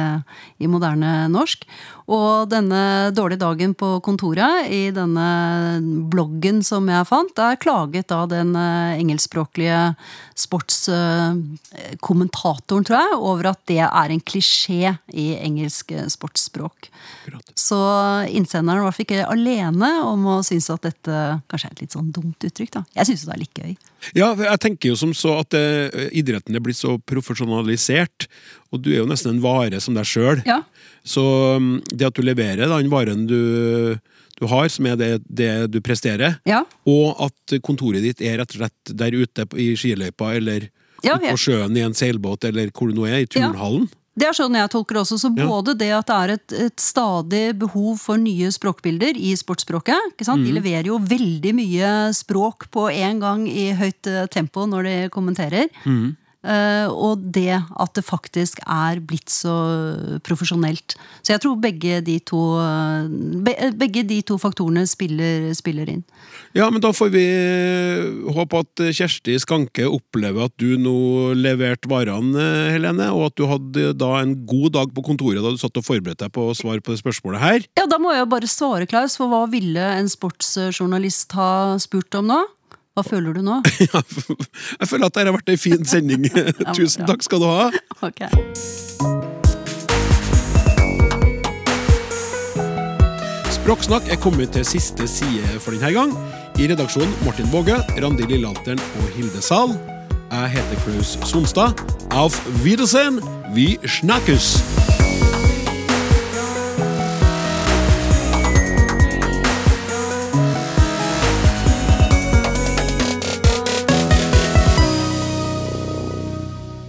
Speaker 5: i moderne norsk. Og denne dårlige dagen på kontoret, i denne bloggen som jeg fant, der klaget da den eh, engelskspråklige sportskommentatoren, tror jeg, over at det er en klisjé i engelsk eh, sportsspråk.
Speaker 2: Akkurat.
Speaker 5: Så innsenderen var ikke alene om å synes at dette kanskje er et litt sånn dumt uttrykk. da. Jeg syns det er litt gøy.
Speaker 2: Ja, jeg tenker jo som så at eh, idretten er blitt så profesjonalisert, og du er jo nesten en vare som deg sjøl.
Speaker 5: Ja.
Speaker 2: Så um, det at du leverer den varen du, du har, som er det, det du presterer,
Speaker 5: Ja.
Speaker 2: og at kontoret ditt er rett og slett der ute i skiløypa, eller
Speaker 5: Ja,
Speaker 2: ute på sjøen i en seilbåt, eller hvor du nå er, i turnhallen.
Speaker 5: Det er sånn jeg tolker det også. Så både det at det er et, et stadig behov for nye språkbilder i sportsspråket. ikke sant?
Speaker 2: Mhm.
Speaker 5: De leverer jo veldig mye språk på en gang i høyt eh, tempo når de kommenterer.
Speaker 2: Mhm.
Speaker 5: Eh, og det at det faktisk er blitt så profesjonelt. Så jeg tror begge de to, eh, be, begge de to faktorene spiller, spiller inn.
Speaker 2: Ja, men da får vi eh, håpe at Kjersti Skanke opplever at du nå leverte varene, Helene, og at du hadde da en god dag på kontoret da du satt og forberedte deg på å svare på det spørsmålet her.
Speaker 5: Ja, Da må jeg jo bare svare, Klaus, for hva ville en sportsjournalist ha spurt om nå? Hva føler du nå?
Speaker 2: Ja, Jeg føler at dette har vært ei en fin sending. Tusen takk skal du ha.
Speaker 5: Okay.
Speaker 2: Språksnakk er kommet til siste side for denne gang. I redaksjonen Martin Våge, Randi Lillealteren og Hilde Zahl. Jeg heter Klaus Sonstad. Auf Wiedersehen! Vi snakkes!